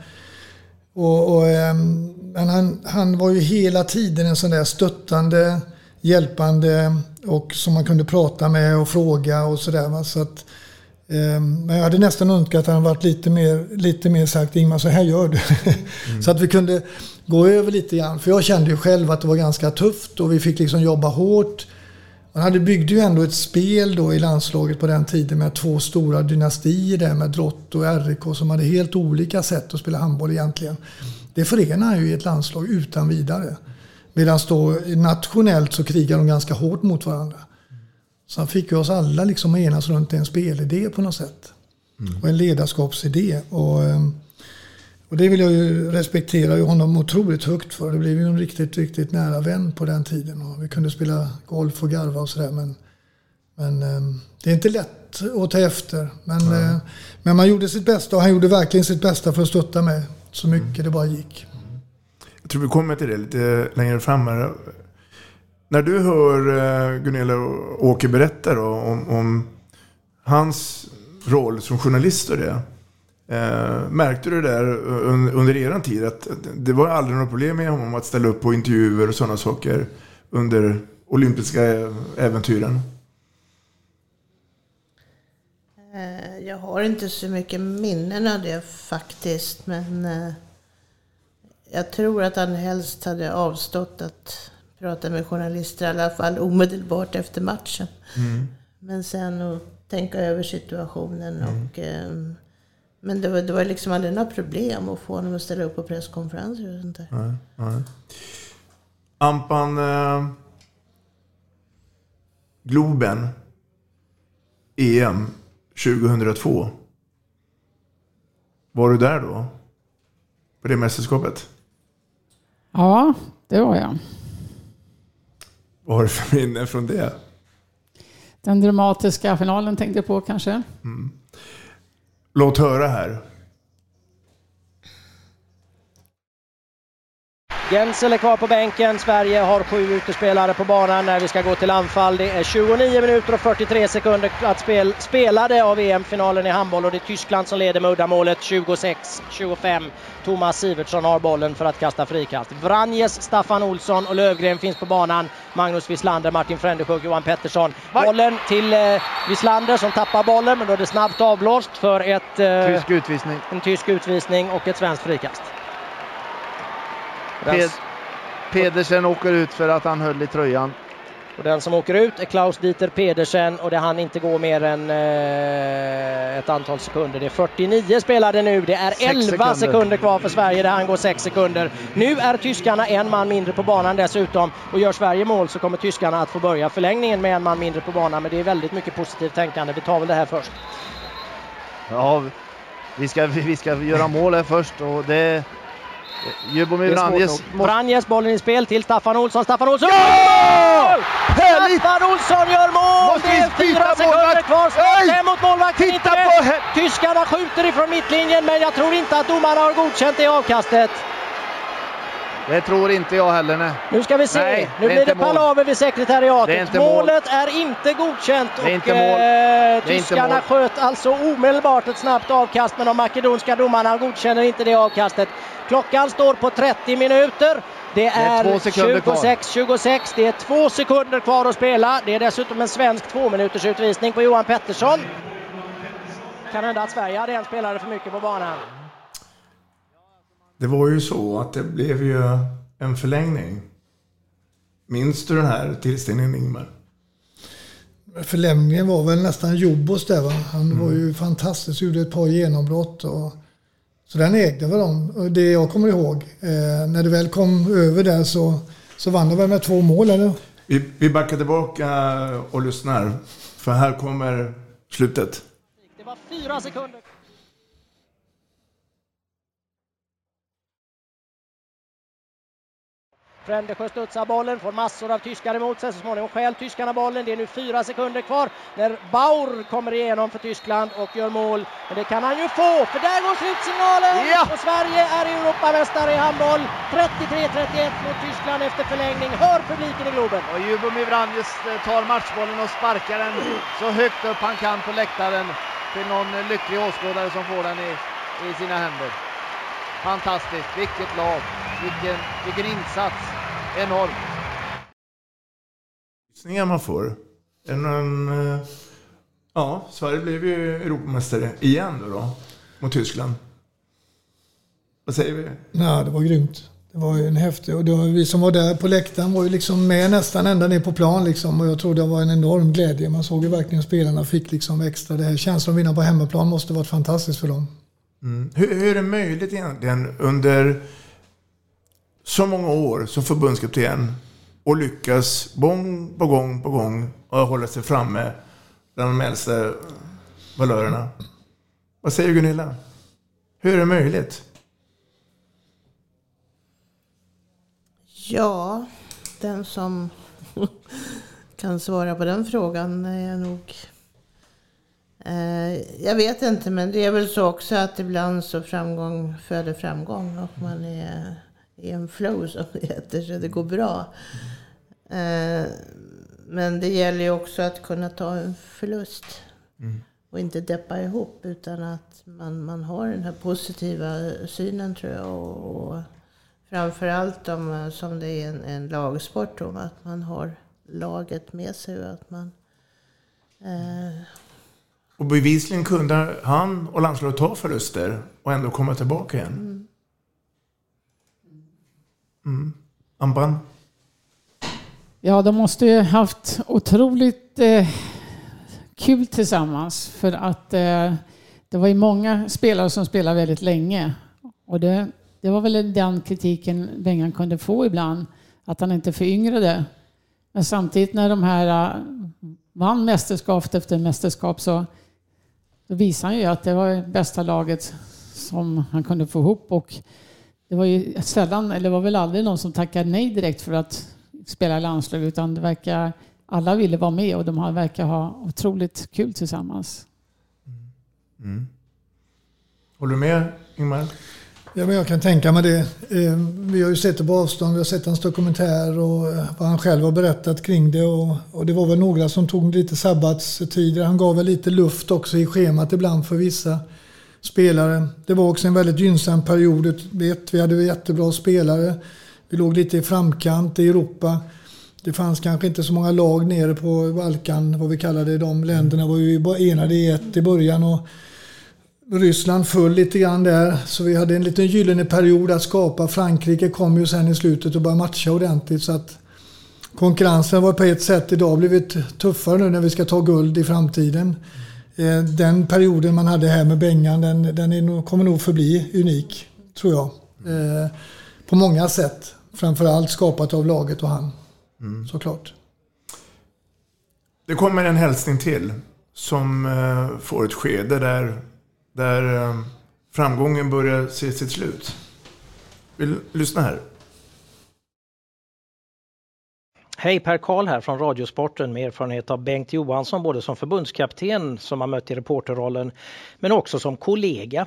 Och, och, ehm, men han, han var ju hela tiden en sån där stöttande, hjälpande och som man kunde prata med och fråga och sådär. Så att, men jag hade nästan önskat att han varit lite mer, lite mer sagt Ingmar, så här gör du. [LAUGHS] Mm. så att vi kunde gå över lite grann. För jag kände ju själv att det var ganska tufft och vi fick liksom jobba hårt. Man hade byggde ju ändå ett spel då i landslaget på den tiden med två stora dynastier där med Drott och RIK som hade helt olika sätt att spela handboll egentligen. Det förenar ju i ett landslag utan vidare. Medan då nationellt så krigar de ganska hårt mot varandra. Så han fick ju oss alla liksom enas runt en spelidé på något sätt. Mm. Och en ledarskapsidé. Och, ehm, och det vill jag ju respektera honom otroligt högt för. Det blev ju en riktigt, riktigt nära vän på den tiden. Och vi kunde spela golf och garva och sådär. Men, men ehm, det är inte lätt att ta efter. Men, mm. men man gjorde sitt bästa och han gjorde verkligen sitt bästa för att stötta mig så mycket mm. det bara gick. Jag tror vi kommer till det lite längre fram här. När du hör eh, Gunilla och Åke berätta då, om, om hans roll som journalist och det. Eh, märkte du där under er tid att det var aldrig några problem med honom att ställa upp på intervjuer och sådana saker under olympiska äventyren? Eh, jag har inte så mycket minnen av det faktiskt. Men eh, jag tror att han helst hade avstått att prata med journalister. I alla fall omedelbart efter matchen. Mm. Men sen att tänka över situationen. Mm. och mm. Men det var, det var liksom aldrig några problem att få honom att ställa upp på presskonferenser och sånt där. Nej, nej. Ampan eh, Globen EM 2002. Var du där då? På det mästerskapet? Ja, det var jag. Vad har du för minne från det? Den dramatiska finalen tänkte jag på kanske. Mm. Låt höra här. Gensel är kvar på bänken. Sverige har sju utespelare på banan när vi ska gå till anfall. Det är 29 minuter och 43 sekunder att spel, spelade av EM-finalen i handboll och det är Tyskland som leder med uddamålet 26-25. Thomas Sivertsson har bollen för att kasta frikast. Vranjes, Staffan Olsson och Lövgren finns på banan. Magnus Wislander, Martin Frändeskog, Johan Pettersson. Bollen till eh, Wislander som tappar bollen men då är det snabbt avblåst för ett, eh, tysk utvisning. en tysk utvisning och ett svenskt frikast. Ped Pedersen åker ut för att han höll i tröjan. Och den som åker ut är Klaus Dieter Pedersen och det han inte gå mer än eh, ett antal sekunder. Det är 49 spelade nu. Det är 11 sekunder. sekunder. kvar för Sverige där han går 6 sekunder. Nu är tyskarna en man mindre på banan dessutom och gör Sverige mål så kommer tyskarna att få börja förlängningen med en man mindre på banan. Men det är väldigt mycket positivt tänkande. Vi tar väl det här först. Ja, vi ska, vi ska göra mål här först och det Ljubomir Vranjes. Vranjes, bollen i spel till Staffan Olsson. Staffan Olsson! Ja! Staffan Olsson gör mål! Måste det är fyra sekunder kvar. Slår mot målvakten. Titta på Tyskarna skjuter ifrån mittlinjen, men jag tror inte att domarna har godkänt det avkastet. Det tror inte jag heller. Nej. Nu ska vi se. Nej, nu blir det palaver vid sekretariatet. Målet mål. är inte godkänt. Det är inte mål. Eh, tyskarna sköt alltså omedelbart ett snabbt avkast men de makedonska domarna godkänner inte det avkastet. Klockan står på 30 minuter. Det är, 26-26. Det är två sekunder kvar att spela. Det är dessutom en svensk tvåminuters utvisning på Johan Pettersson. Kan hända att Sverige hade en spelare för mycket på banan. Det var ju så att det blev ju en förlängning. Minns du den här tillställningen Ingmar? Förlängningen var väl nästan Jobos där va? Han mm. var ju fantastisk, gjorde ett par genombrott. Och, så den ägde väl de. Och det jag kommer ihåg, eh, när det väl kom över där så, så vann de väl med två mål eller? Vi, vi backar tillbaka och lyssnar. För här kommer slutet. Det var fyra sekunder. Frändesjö studsar bollen, får massor av tyskar emot sig. Så småningom stjäl tyskarna bollen. Det är nu fyra sekunder kvar när Baur kommer igenom för Tyskland och gör mål. Men det kan han ju få, för där går slutsignalen! Ja! Och Sverige är Europamästare i handboll. 33-31 mot Tyskland efter förlängning. Hör publiken i Globen! Och Jubomir Vranjes eh, tar matchbollen och sparkar den så högt upp han kan på läktaren till någon lycklig åskådare som får den i, i sina händer. Fantastiskt, vilket lag, vilken, vilken insats, enorm. Gissningar man får. En, en, eh, ja, Sverige blev ju Europamästare igen då, då mot Tyskland. Vad säger vi? Nej, det var grymt. Det var ju en häftig och det var, vi som var där på läktaren var ju liksom med nästan ända ner på plan liksom och jag tror det var en enorm glädje. Man såg ju verkligen spelarna fick liksom extra det här. Känslan att vinna på hemmaplan måste varit fantastiskt för dem. Mm. Hur, hur är det möjligt egentligen under så många år som förbundskapten och lyckas gång på gång på gång och hålla sig framme bland de äldsta valörerna? Vad säger Gunilla? Hur är det möjligt? Ja, den som [LAUGHS] kan svara på den frågan är nog... Eh, jag vet inte, men det är väl så också att ibland så framgång föder framgång och man är i en flow som det [LAUGHS] heter, så det går bra. Eh, men det gäller ju också att kunna ta en förlust Mm. och inte deppa ihop utan att man, man har den här positiva synen tror jag. Och, och framförallt om, som det är en, en lagsport, om att man har laget med sig och att man... Eh, Och bevisligen kunde han och landslaget ta förluster och ändå komma tillbaka igen. mm. Mm. Amban? Ja, de måste ju haft otroligt eh, kul tillsammans för att eh, det var ju många spelare som spelade väldigt länge. Och det, det var väl den kritiken Bengan kunde få ibland, att han inte föryngrade. Men samtidigt när de här eh, vann mästerskap efter mästerskap så då visade han ju att det var bästa laget som han kunde få ihop. Och det var ju sällan, eller det var väl aldrig någon som tackade nej direkt för att spela i landslag utan det verkar, alla ville vara med och de har- verkar ha otroligt kul tillsammans. Mm. Håller du med Ingmar? Ja, men jag kan tänka mig det. Eh, Vi har ju sett det på avstånd, vi har sett hans dokumentär och eh, vad han själv har berättat kring det. Och, och det var väl några som tog lite sabbatstider. Han gav väl lite luft också i schemat ibland för vissa spelare. Det var också en väldigt gynnsam period. Vet, vi hade jättebra spelare. Vi låg lite i framkant i Europa. Det fanns kanske inte så många lag nere på Balkan, vad vi kallar det. De länderna var ju bara enade i ett i början. Och Ryssland föll lite grann där, så vi hade en liten gyllene period att skapa. Frankrike kom ju sen i slutet och började matcha ordentligt. Så att konkurrensen var på ett sätt idag blivit tuffare nu när vi ska ta guld i framtiden. Eh, Den perioden man hade här med Bengan, den, den är kommer nog förbli unik, tror jag. Eh, På många sätt. Framförallt skapat av laget och han, Mm. såklart. Det kommer en hälsning till som eh, får ett skede där, där eh, framgången börjar se sitt slut. Vill lyssna här. Hej, Per Karl här från Radiosporten med erfarenhet av Bengt Johansson både som förbundskapten som har mött i reporterrollen men också som kollega.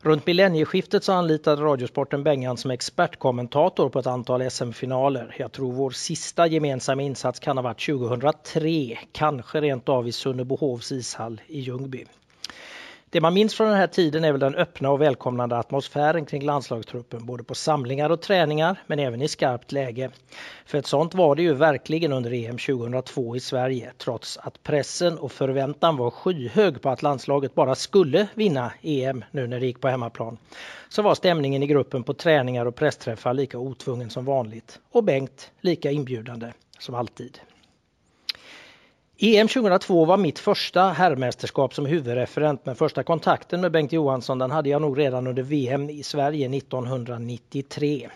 Runt millennieskiftet så anlitade Radiosporten Bengan som expertkommentator på ett antal SM-finaler. Jag tror vår sista gemensamma insats kan ha varit 2003, kanske rent av i Sunnebohovs ishall i Ljungby. Det man minns från den här tiden är väl den öppna och välkomnande atmosfären kring landslagstruppen, både på samlingar och träningar, men även i skarpt läge. För ett sånt var det ju verkligen under EM 2002 i Sverige, trots att pressen och förväntan var skyhög på att landslaget bara skulle vinna EM nu när det gick på hemmaplan. Så var stämningen i gruppen på träningar och pressträffar lika otvungen som vanligt. Och Bengt lika inbjudande som alltid. EM 2002 var mitt första herrmästerskap som huvudreferent men första kontakten med Bengt Johansson den hade jag nog redan under VM i Sverige 1993.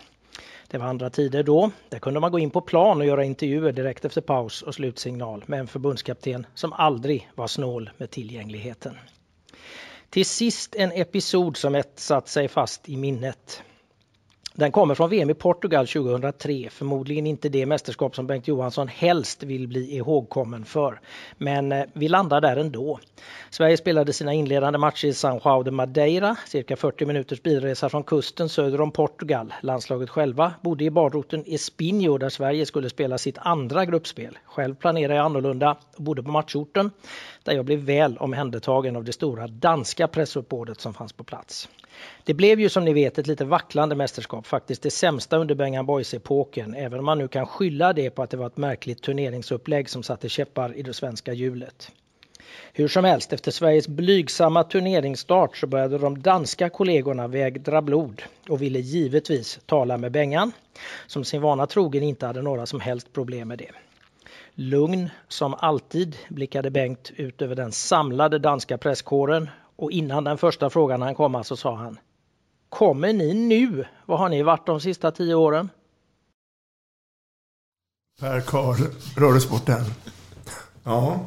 Det var andra tider då. Där kunde man gå in på plan och göra intervjuer direkt efter paus och slutsignal med en förbundskapten som aldrig var snål med tillgängligheten. Till sist en episod som etsat sig fast i minnet. Den kommer från VM i Portugal 2003, förmodligen inte det mästerskap som Bengt Johansson helst vill bli ihågkommen för. Men eh, vi landar där ändå. Sverige spelade sina inledande matcher i São João de Madeira, cirka 40 minuters bilresa från kusten söder om Portugal. Landslaget själva bodde i badroten Espinho där Sverige skulle spela sitt andra gruppspel. Själv planerade jag annorlunda och bodde på matchorten där jag blev väl omhändertagen av det stora danska pressuppbådet som fanns på plats. Det blev ju som ni vet ett lite vacklande mästerskap, faktiskt det sämsta under Bengan Boys-epoken, även om man nu kan skylla det på att det var ett märkligt turneringsupplägg som satte käppar i det svenska hjulet. Hur som helst, efter Sveriges blygsamma turneringsstart så började de danska kollegorna vädra blod och ville givetvis tala med Bengan, som sin vana trogen inte hade några som helst problem med det. Lugn som alltid blickade Bengt ut över den samlade danska presskåren och innan den första frågan han komma så sa han Kommer ni nu? Vad har ni varit de sista tio åren? Per Karl, Rörelsesporten. Ja.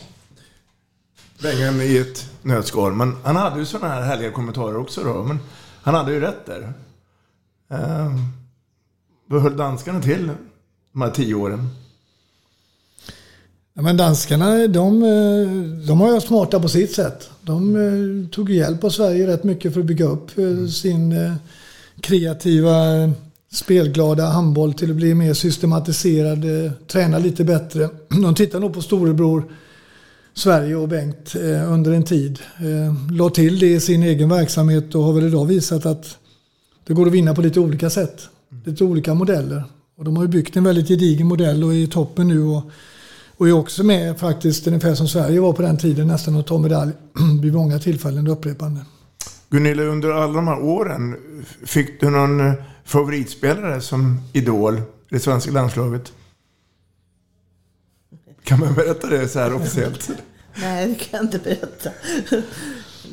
Bengen i ett nötskal. Men han hade ju sådana här härliga kommentarer också då. Men han hade ju rätt där. Eh, vad höll danskarna till de här tio åren? Ja, men danskarna, de, eh, de var ju smarta på sitt sätt. De eh, tog hjälp av Sverige rätt mycket för att bygga upp eh, sin kreativa, spelglada handboll till att bli mer systematiserad, träna lite bättre. [CLEARS THROAT] De tittar nog på storebror Sverige och Bengt under en tid. La till det i sin egen verksamhet och har väl idag visat att det går att vinna på lite olika sätt. Lite olika modeller. Och de har ju byggt en väldigt gedigen modell och är i toppen nu. Och och är också med faktiskt ungefär som Sverige var på den tiden nästan och tar medalj [CLEARS THROAT] vid många tillfällen upprepande. Gunilla, under alla de här åren, fick du någon eh, favoritspelare som idol i det svenska landslaget? Kan man berätta det så här officiellt? [LAUGHS] Nej, det kan jag inte berätta. [LAUGHS]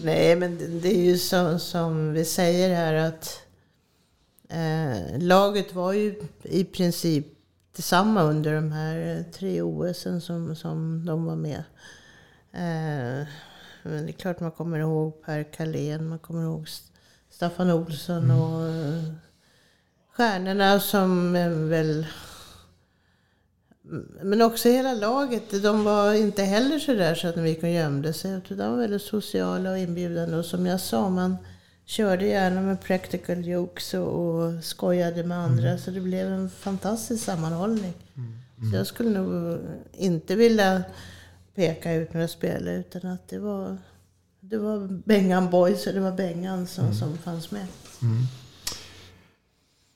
Nej, men det är ju som, som vi säger här att eh, laget var ju i princip detsamma under de här eh, tre OS som, som de var med. Eh, men det är klart man kommer ihåg Per Kalén, man kommer ihåg Staffan Olsson mm. och eh, stjärnorna som väl... Men också hela laget. De var inte heller så där så att de gick och gömde sig. De var väldigt sociala och inbjudande. Och som jag sa, man körde gärna med practical jokes och, och skojade med andra. Mm. Så det blev en fantastisk sammanhållning. Mm. Mm. Så jag skulle nog inte vilja peka ut några spelare utan att det var, det var Bengan Boys och det var Bengan som, mm. som fanns med. Mm.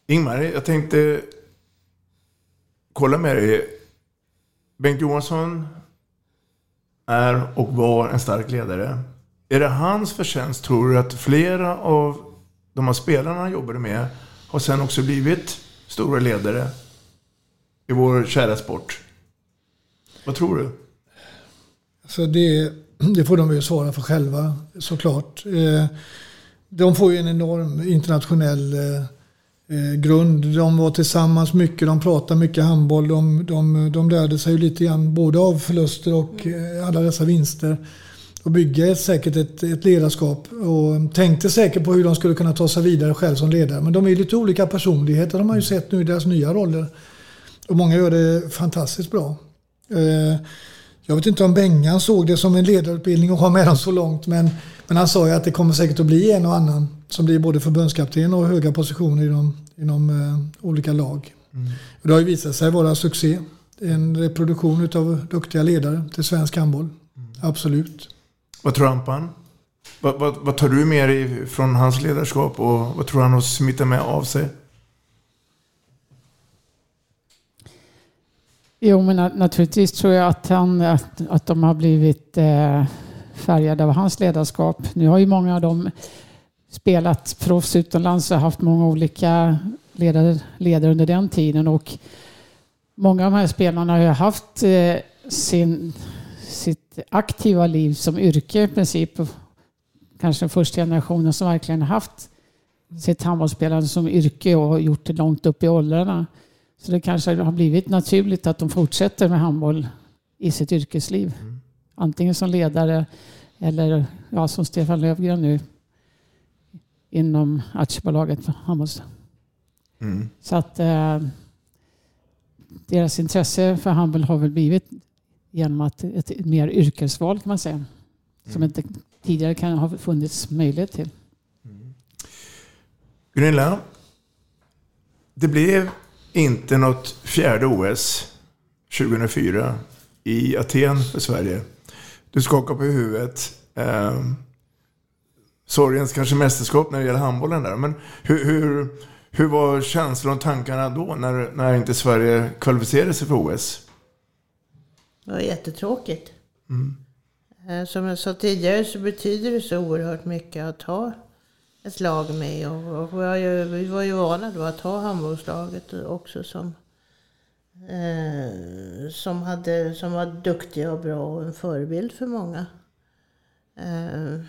Ingmar, jag tänkte kolla med dig. Bengt Johansson är och var en stark ledare. Är det hans förtjänst, tror du, att flera av de här spelarna han jobbade med har sen också blivit stora ledare i vår kära sport? Vad tror du? Alltså det, det får de ju svara för själva, såklart. Eh, de får ju en enorm internationell eh, eh, grund. De var tillsammans mycket, de pratade mycket handboll. De, de, de lärde sig lite grann både av förluster och alla dessa vinster och bygga säkert ett, ett ledarskap. Och tänkte säkert på hur de skulle kunna ta sig vidare själv som ledare. Men de är lite olika personligheter. De har ju sett nu i deras nya roller. Och många gör det fantastiskt bra. Eh, jag vet inte om Bengan såg det som en ledarutbildning och ha med dem så långt. Men, men han sa ju att det kommer säkert att bli en och annan som blir både förbundskapten och höga positioner inom, inom eh, olika lag. Mm. Det har ju visat sig vara succé. En reproduktion av duktiga ledare till svensk handboll. Mm. Absolut. Vad tror han på han? Vad, vad, vad, tar du med dig från hans ledarskap och vad tror han har smittat med av sig? Jo, men naturligtvis tror jag att, han, att, att de har blivit eh, färgade av hans ledarskap. Nu har ju många av dem spelat proffs utomlands och haft många olika ledare, ledare under den tiden. Och många av de här spelarna har ju haft eh, sin sitt aktiva liv som yrke i princip. Kanske den första generationen som verkligen haft sitt handbollsspelande som yrke och gjort det långt upp i åldrarna. Så det kanske har blivit naturligt att de fortsätter med handboll i sitt yrkesliv. Mm. Antingen som ledare eller ja, som Stefan Löfgren nu inom aktiebolaget handbolls. Mm. Så att eh, deras intresse för handboll har väl blivit genom att ett mer yrkesval kan man säga. Som inte tidigare kan ha funnits möjlighet till. Gunilla, det blev inte något fjärde OS 2004 i Aten för Sverige. Du skakar på huvudet. Eh, sorgens kanske mästerskap när det gäller handbollen där. Men hur, hur, hur var känslan och tankarna då när, när inte Sverige kvalificerade sig för OS? Det var jättetråkigt. Mm. Eh, Som jag sa tidigare så betyder det så oerhört mycket att ha ett lag med. Och, och vi, var ju, vi var ju vana då att ha handbollslaget också som, eh, som, hade, som var duktiga och bra och en förebild för många. Eh,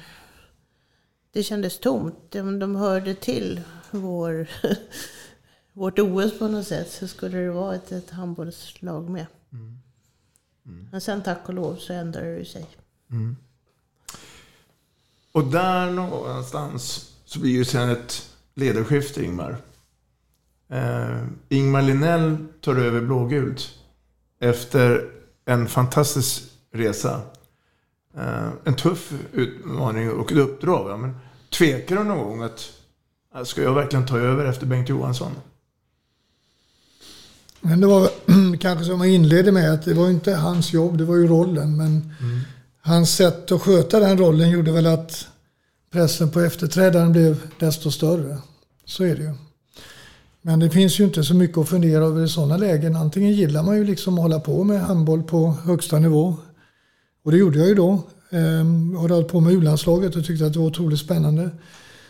det kändes tomt. De, de hörde till vår, [LAUGHS] vårt OS på något sätt. Så skulle det vara ett, ett handbollslag med. Men sen tack och lov så ändrade det sig. Mm. Och där någonstans så blir ju sen ett ledarskifte, Ingmar. Eh, Ingmar Linnell tar över blågult efter en fantastisk resa. Eh, en tuff utmaning och ett uppdrag. Ja. Men tvekar du någon gång att "Ah, ska jag verkligen ta över efter Bengt Johansson? Men det var [CLEARS THROAT] kanske som jag inledde med att det var inte hans jobb, det var ju rollen. Men hans sätt att sköta den rollen gjorde väl att pressen på efterträdaren blev desto större. Så är det ju. Men det finns ju inte så mycket att fundera över i sådana lägen. Antingen gillar man ju liksom att hålla på med handboll på högsta nivå. Och det gjorde jag ju då. Ehm, Jag hade hållit på med U-landslaget och tyckte att det var otroligt spännande.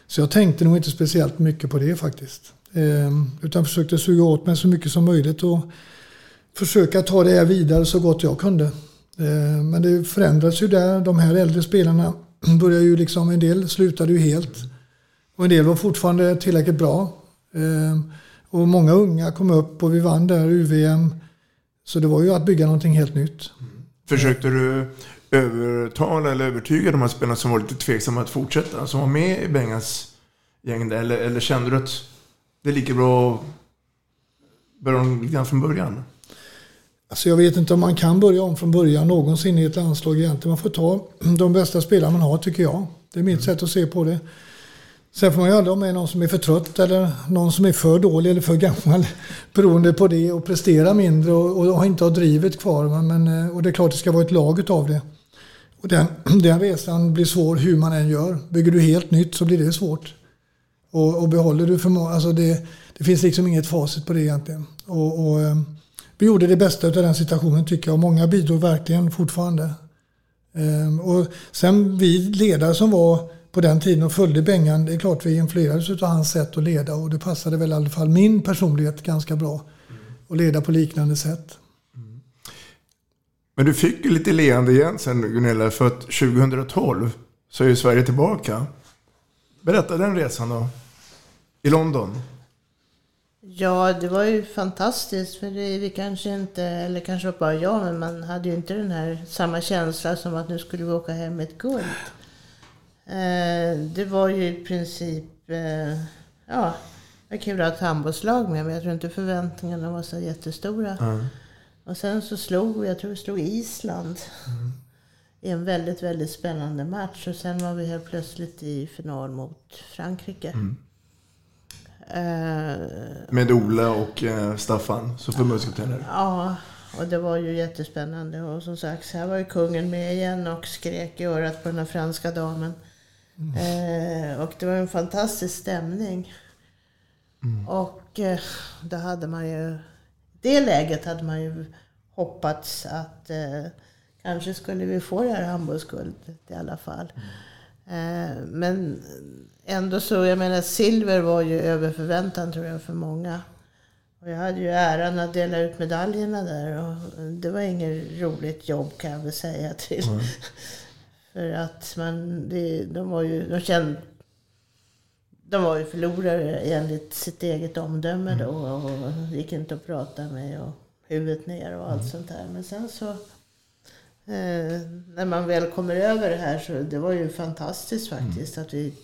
Så jag tänkte nog inte speciellt mycket på det faktiskt. Ehm, utan försökte suga åt mig så mycket som möjligt och försöka ta det här vidare så gott jag kunde. Ehm, men det förändrades ju där. De här äldre spelarna [CLEARS THROAT] började ju liksom, en del slutade ju helt. Och en del var fortfarande tillräckligt bra. Ehm, och många unga kom upp och vi vann där UVM. Så det var ju att bygga någonting helt nytt. Försökte du övertala eller övertyga de här spelarna som var lite tveksamma att fortsätta? Som var med i Bengans gäng där? Eller, eller kände du att det är lika bra att börja om lite från början? Alltså jag vet inte om man kan börja om från början någonsin i ett landslag egentligen. Man får ta de bästa spelarna man har tycker jag. Det är mitt sätt att se på det. Sen får man ju aldrig ha med någon som är för trött eller någon som är för dålig eller för gammal. [LAUGHS] Beroende på det och prestera mindre och, och inte ha drivet kvar. va. Men, eh, och det är klart det ska vara ett lag utav det. Och den, [CLEARS THROAT] den resan blir svår hur man än gör. Bygger du helt nytt så blir det svårt. Och, och behåller du förmågan? alltså det, det finns liksom inget facit på det egentligen. Och, och, eh, vi gjorde det bästa av den situationen tycker jag och många bidrog verkligen fortfarande. Ehm, och sen vi ledare som var på den tiden och följde Bengan, det är klart vi influerades av hans sätt att leda och det passade väl i alla fall min personlighet ganska bra. Att leda på liknande sätt. Men du fick ju lite leende igen sen Gunilla, för att 2012 så är ju Sverige tillbaka. Berätta den resan då. I London. Ja, det var ju fantastiskt. För det, vi kanske inte, eller kanske var bara jag, men man hade ju inte den här samma känsla som att nu skulle vi åka hem med ett guld. Eh, det var ju i princip, eh, ja, det var kul att ha ett handbollslag med, men jag tror inte förväntningarna var så jättestora. Mm. Och sen så slog vi, jag tror vi slog Island. I en väldigt, väldigt spännande match. Och sen var vi helt plötsligt i final mot Frankrike. Mm. Eh, Med Ola och eh, Staffan som förbundskaptener. Ja, och det var ju jättespännande. Och som sagt, här var ju kungen med igen och skrek i örat på den här franska damen. Eh, och det var en fantastisk stämning. Och eh, då hade man ju... Det läget hade man ju hoppats att eh, kanske skulle vi få det här handbollsguldet i alla fall. Eh, men ändå så, jag menar silver var ju över förväntan tror jag för många. Och jag hade ju äran att dela ut medaljerna där och det var inget roligt jobb kan jag väl säga till. Mm. [LAUGHS] För att man, det, de var ju, de kände, de var ju förlorare enligt sitt eget omdöme då och det gick inte att prata med och huvudet ner och allt sånt där. Men sen så eh, när man väl kommer över det här så det var ju fantastiskt faktiskt att vi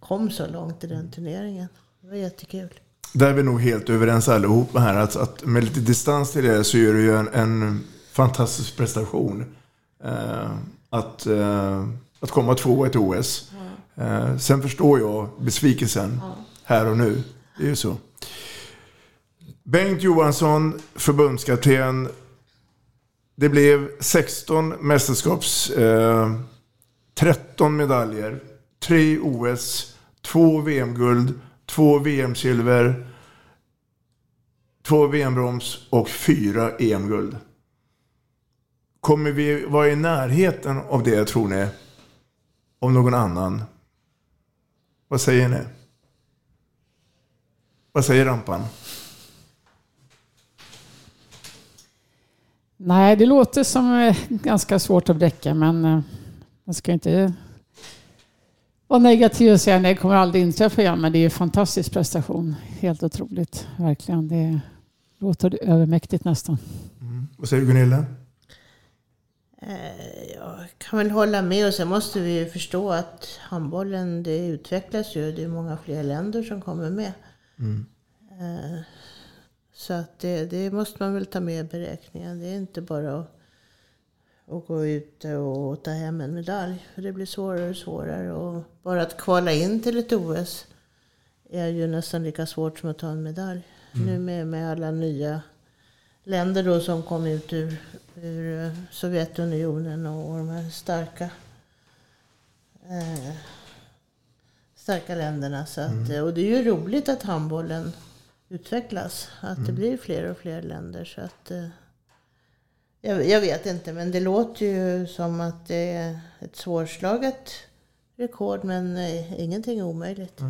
kom så långt i den turneringen. Det var jättekul. Där är vi nog helt överens allihopa här. Att, att med lite distans till det så är det ju en, en fantastisk prestation. Eh, att, eh, att komma tvåa i ett OS. Eh, sen förstår jag besvikelsen här och nu. Det är ju så. Bengt Johansson, förbundskapten. Det blev 16 mästerskaps... Eh, 13 medaljer. 3 OS, 2 VM-guld, 2 VM-silver, 2 VM-brons och 4 EM-guld. Kommer vi vara i närheten av det, tror ni? Om någon annan? Vad säger ni? Vad säger Rampan? Nej, det låter som eh, ganska svårt att bräcka, men eh, man ska inte vara negativ och säga nej, det kommer aldrig inträffa igen. Men det är en fantastisk prestation. Helt otroligt, verkligen. Det låter övermäktigt nästan. Mm. Vad säger Gunilla? Eh, Jag kan väl hålla med och sen måste vi ju förstå att handbollen det utvecklas ju. Det är många fler länder som kommer med. Mm. Eh, Så att det, det måste man väl ta med i beräkningen. Det är inte bara att, att gå ut och ta hem en medalj. För det blir svårare och svårare. Och bara att kvala in till ett OS är ju nästan lika svårt som att ta en medalj. Mm. Nu med, med alla nya länder då som kom ut ur, ur eh, Sovjetunionen och de här starka eh, starka länderna. Så att, Mm. Och det är ju roligt att handbollen utvecklas. Att det Mm. blir fler och fler länder. Så att, eh, jag, jag vet inte, men det låter ju som att det är ett svårslaget rekord. Men eh, ingenting omöjligt.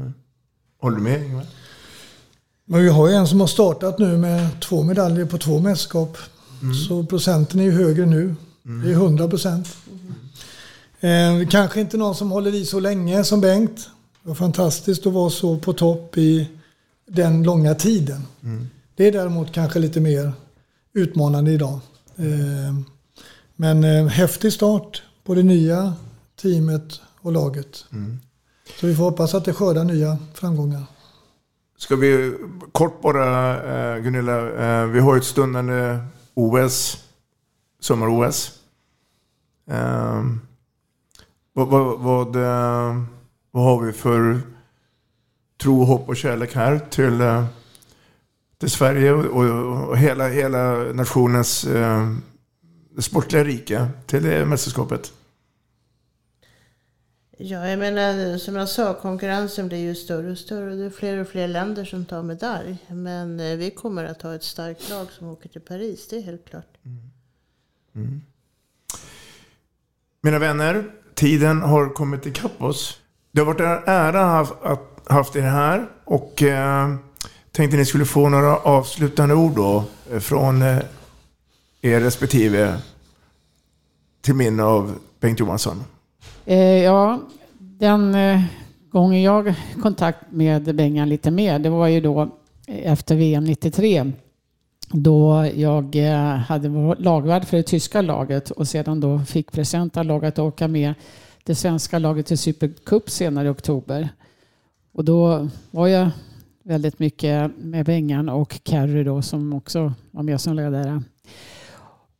Håller du med Ingvar? Men vi har ju en som har startat nu med två medaljer på två mästerskap. Så procenten är ju högre nu. Det är 100 procent. Eh, kanske inte någon som håller i så länge som Bengt. Det var fantastiskt att vara så på topp i den långa tiden. Det är däremot kanske lite mer utmanande idag. Eh, men eh, häftig start på det nya teamet och laget. Så vi får hoppas att det skördar nya framgångar. Ska vi kort bara, eh, Gunilla. Vi har ett stundande OS, sommar-OS. Vad, vad, vad, vad har vi för tro, hopp och kärlek här till, eh, till Sverige och, och, hela, hela nationens eh, sportliga rike till det mästerskapet? Ja, jag menar som jag sa, konkurrensen blir ju större och större. och Det är fler och fler länder som tar medalj. Men eh, vi kommer att ha ett starkt lag som åker till Paris, det är helt klart. Mm. Mina vänner, tiden har kommit ikapp oss. Det har varit en ära att haft er här och eh, tänkte ni skulle få några avslutande ord då eh, från eh, er respektive till minne av Bengt Johansson. Eh, ja, den eh, gången jag kontakt med Bengan lite mer, det var ju då eh, efter VM 93. Då jag eh, hade lagvärd för det tyska laget och sedan då fick present av laget att åka med det svenska laget till Supercup senare i oktober. Och då var jag väldigt mycket med Bengan och Carrie då som också var med som ledare.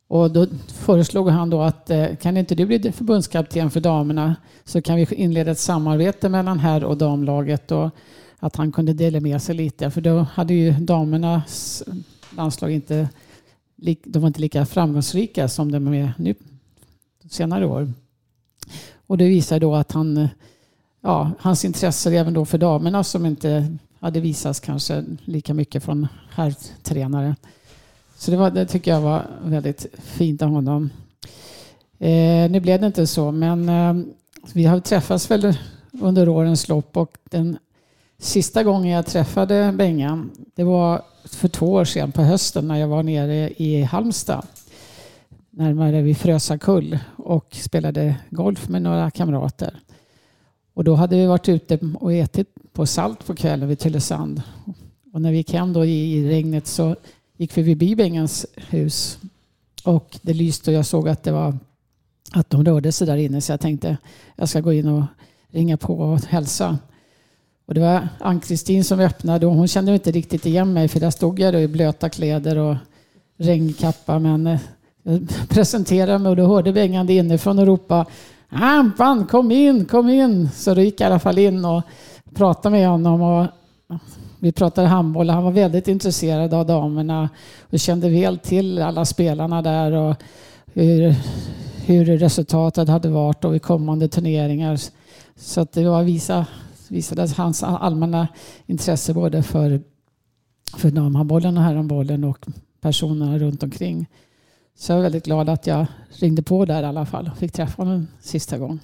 Och då föreslog han då att eh, kan inte du bli förbundskapten för damerna så kan vi inleda ett samarbete mellan herr och damlaget och att han kunde dela med sig lite. För då hade ju damernas landslag inte, de var inte lika framgångsrika som de är nu senare år. Och det visar då att han, ja, hans intresse även då för damerna som inte hade visats kanske lika mycket från herrtränare. Så det, var, det tycker jag var väldigt fint av honom. Eh, nu blev det inte så, men eh, vi har träffats väl under årens lopp och den sista gången jag träffade Bengan, det var för två år sedan på hösten när jag var nere i Halmstad, närmare vid Frösakull och spelade golf med några kamrater. Och då hade vi varit ute och ätit på Salt på kvällen vid Tylösand. Och när vi gick hem då i regnet så gick vi vid Bibängens hus och det lyste och jag såg att det var att de rörde sig där inne så jag tänkte jag ska gå in och ringa på och hälsa. Och det var Ann-Kristin som öppnade och hon kände inte riktigt igen mig för där stod jag då i blöta kläder och regnkappa. Men eh, jag presenterade mig och då hörde Bengan det inifrån och ropa Ah, Ampan, kom in, kom in. Så då gick jag i alla fall in och pratade med honom. Och vi pratade handboll och han var väldigt intresserad av damerna och kände väl till alla spelarna där och hur, hur resultatet hade varit och i kommande turneringar. Så att det var visa, visade hans allmänna intresse både för, för damhandbollen och herrhandbollen och personerna runt omkring. Så jag är väldigt glad att jag ringde på där i alla fall och fick träffa honom sista gång.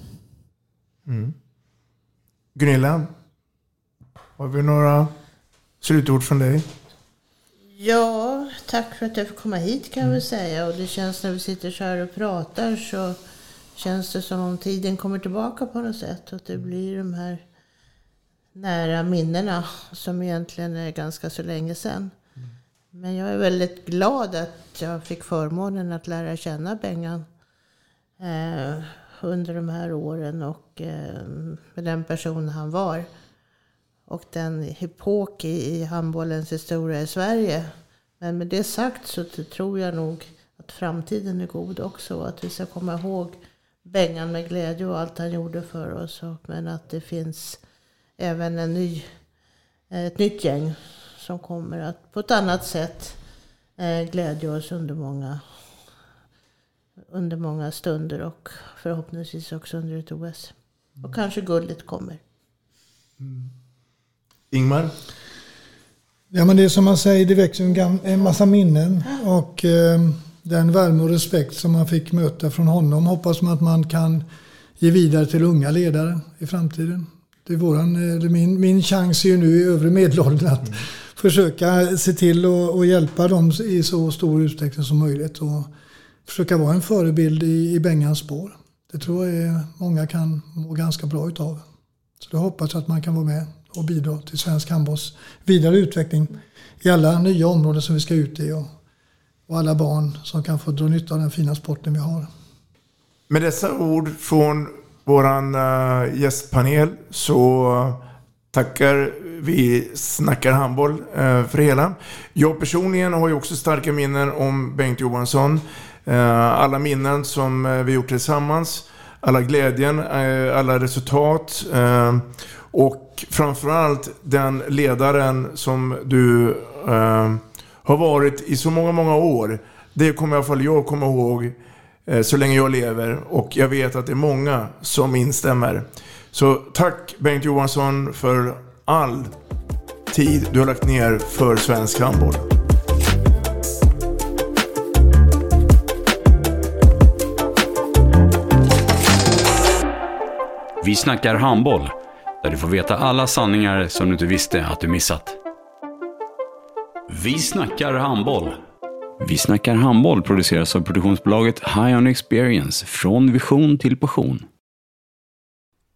Mm. Gunilla, har vi några slutord från dig? Ja, tack för att jag fick komma hit kan jag väl säga. Och det känns när vi sitter så här och pratar så känns det som om tiden kommer tillbaka på något sätt. Och att det blir de här nära minnena som egentligen är ganska så länge sedan. Men jag är väldigt glad att jag fick förmånen att lära känna Bengan eh, under de här åren och eh, med den person han var. Och den epok i, i handbollens historia i Sverige. Men med det sagt så tror jag nog att framtiden är god också. Och att vi ska komma ihåg Bengan med glädje och allt han gjorde för oss. Men att det finns även en ny, eh, ett nytt gäng som kommer att på ett annat sätt eh, glädja oss under många, under många stunder och förhoppningsvis också under ett OS. Och kanske guldet kommer. Mm. Ingmar? Ja, men det är som man säger, det växer en, en massa minnen. Och eh, den värme och respekt som man fick möta från honom hoppas man att man kan ge vidare till unga ledare i framtiden. Det är våran, eh, min, min chans är ju nu i övre medelåldern att mm försöka se till att hjälpa dem i så stor utsträckning som möjligt. Och försöka vara en förebild i, i Bengans spår. Det tror jag är, många kan må ganska bra utav. Så det hoppas jag att man kan vara med och bidra till svensk handbolls vidare utveckling i alla nya områden som vi ska ut i och, och alla barn som kan få dra nytta av den fina sporten vi har. Med dessa ord från våran eh, gästpanel så tackar vi Snackar handboll eh, för hela. Jag personligen har ju också starka minnen om Bengt Johansson. Eh, alla minnen som eh, vi gjort tillsammans. Alla glädjen, alla resultat. Och framförallt den ledaren som du har varit i så många, många år. Det kommer i alla fall jag komma ihåg så länge jag lever. Och jag vet att det är många som instämmer. Så tack Bengt Johansson för all tid du har lagt ner för svensk handboll. Vi snackar handboll där du får veta alla sanningar som du inte visste att du missat. Vi snackar handboll. Vi snackar handboll produceras av produktionsbolaget High On Experience, från vision till passion.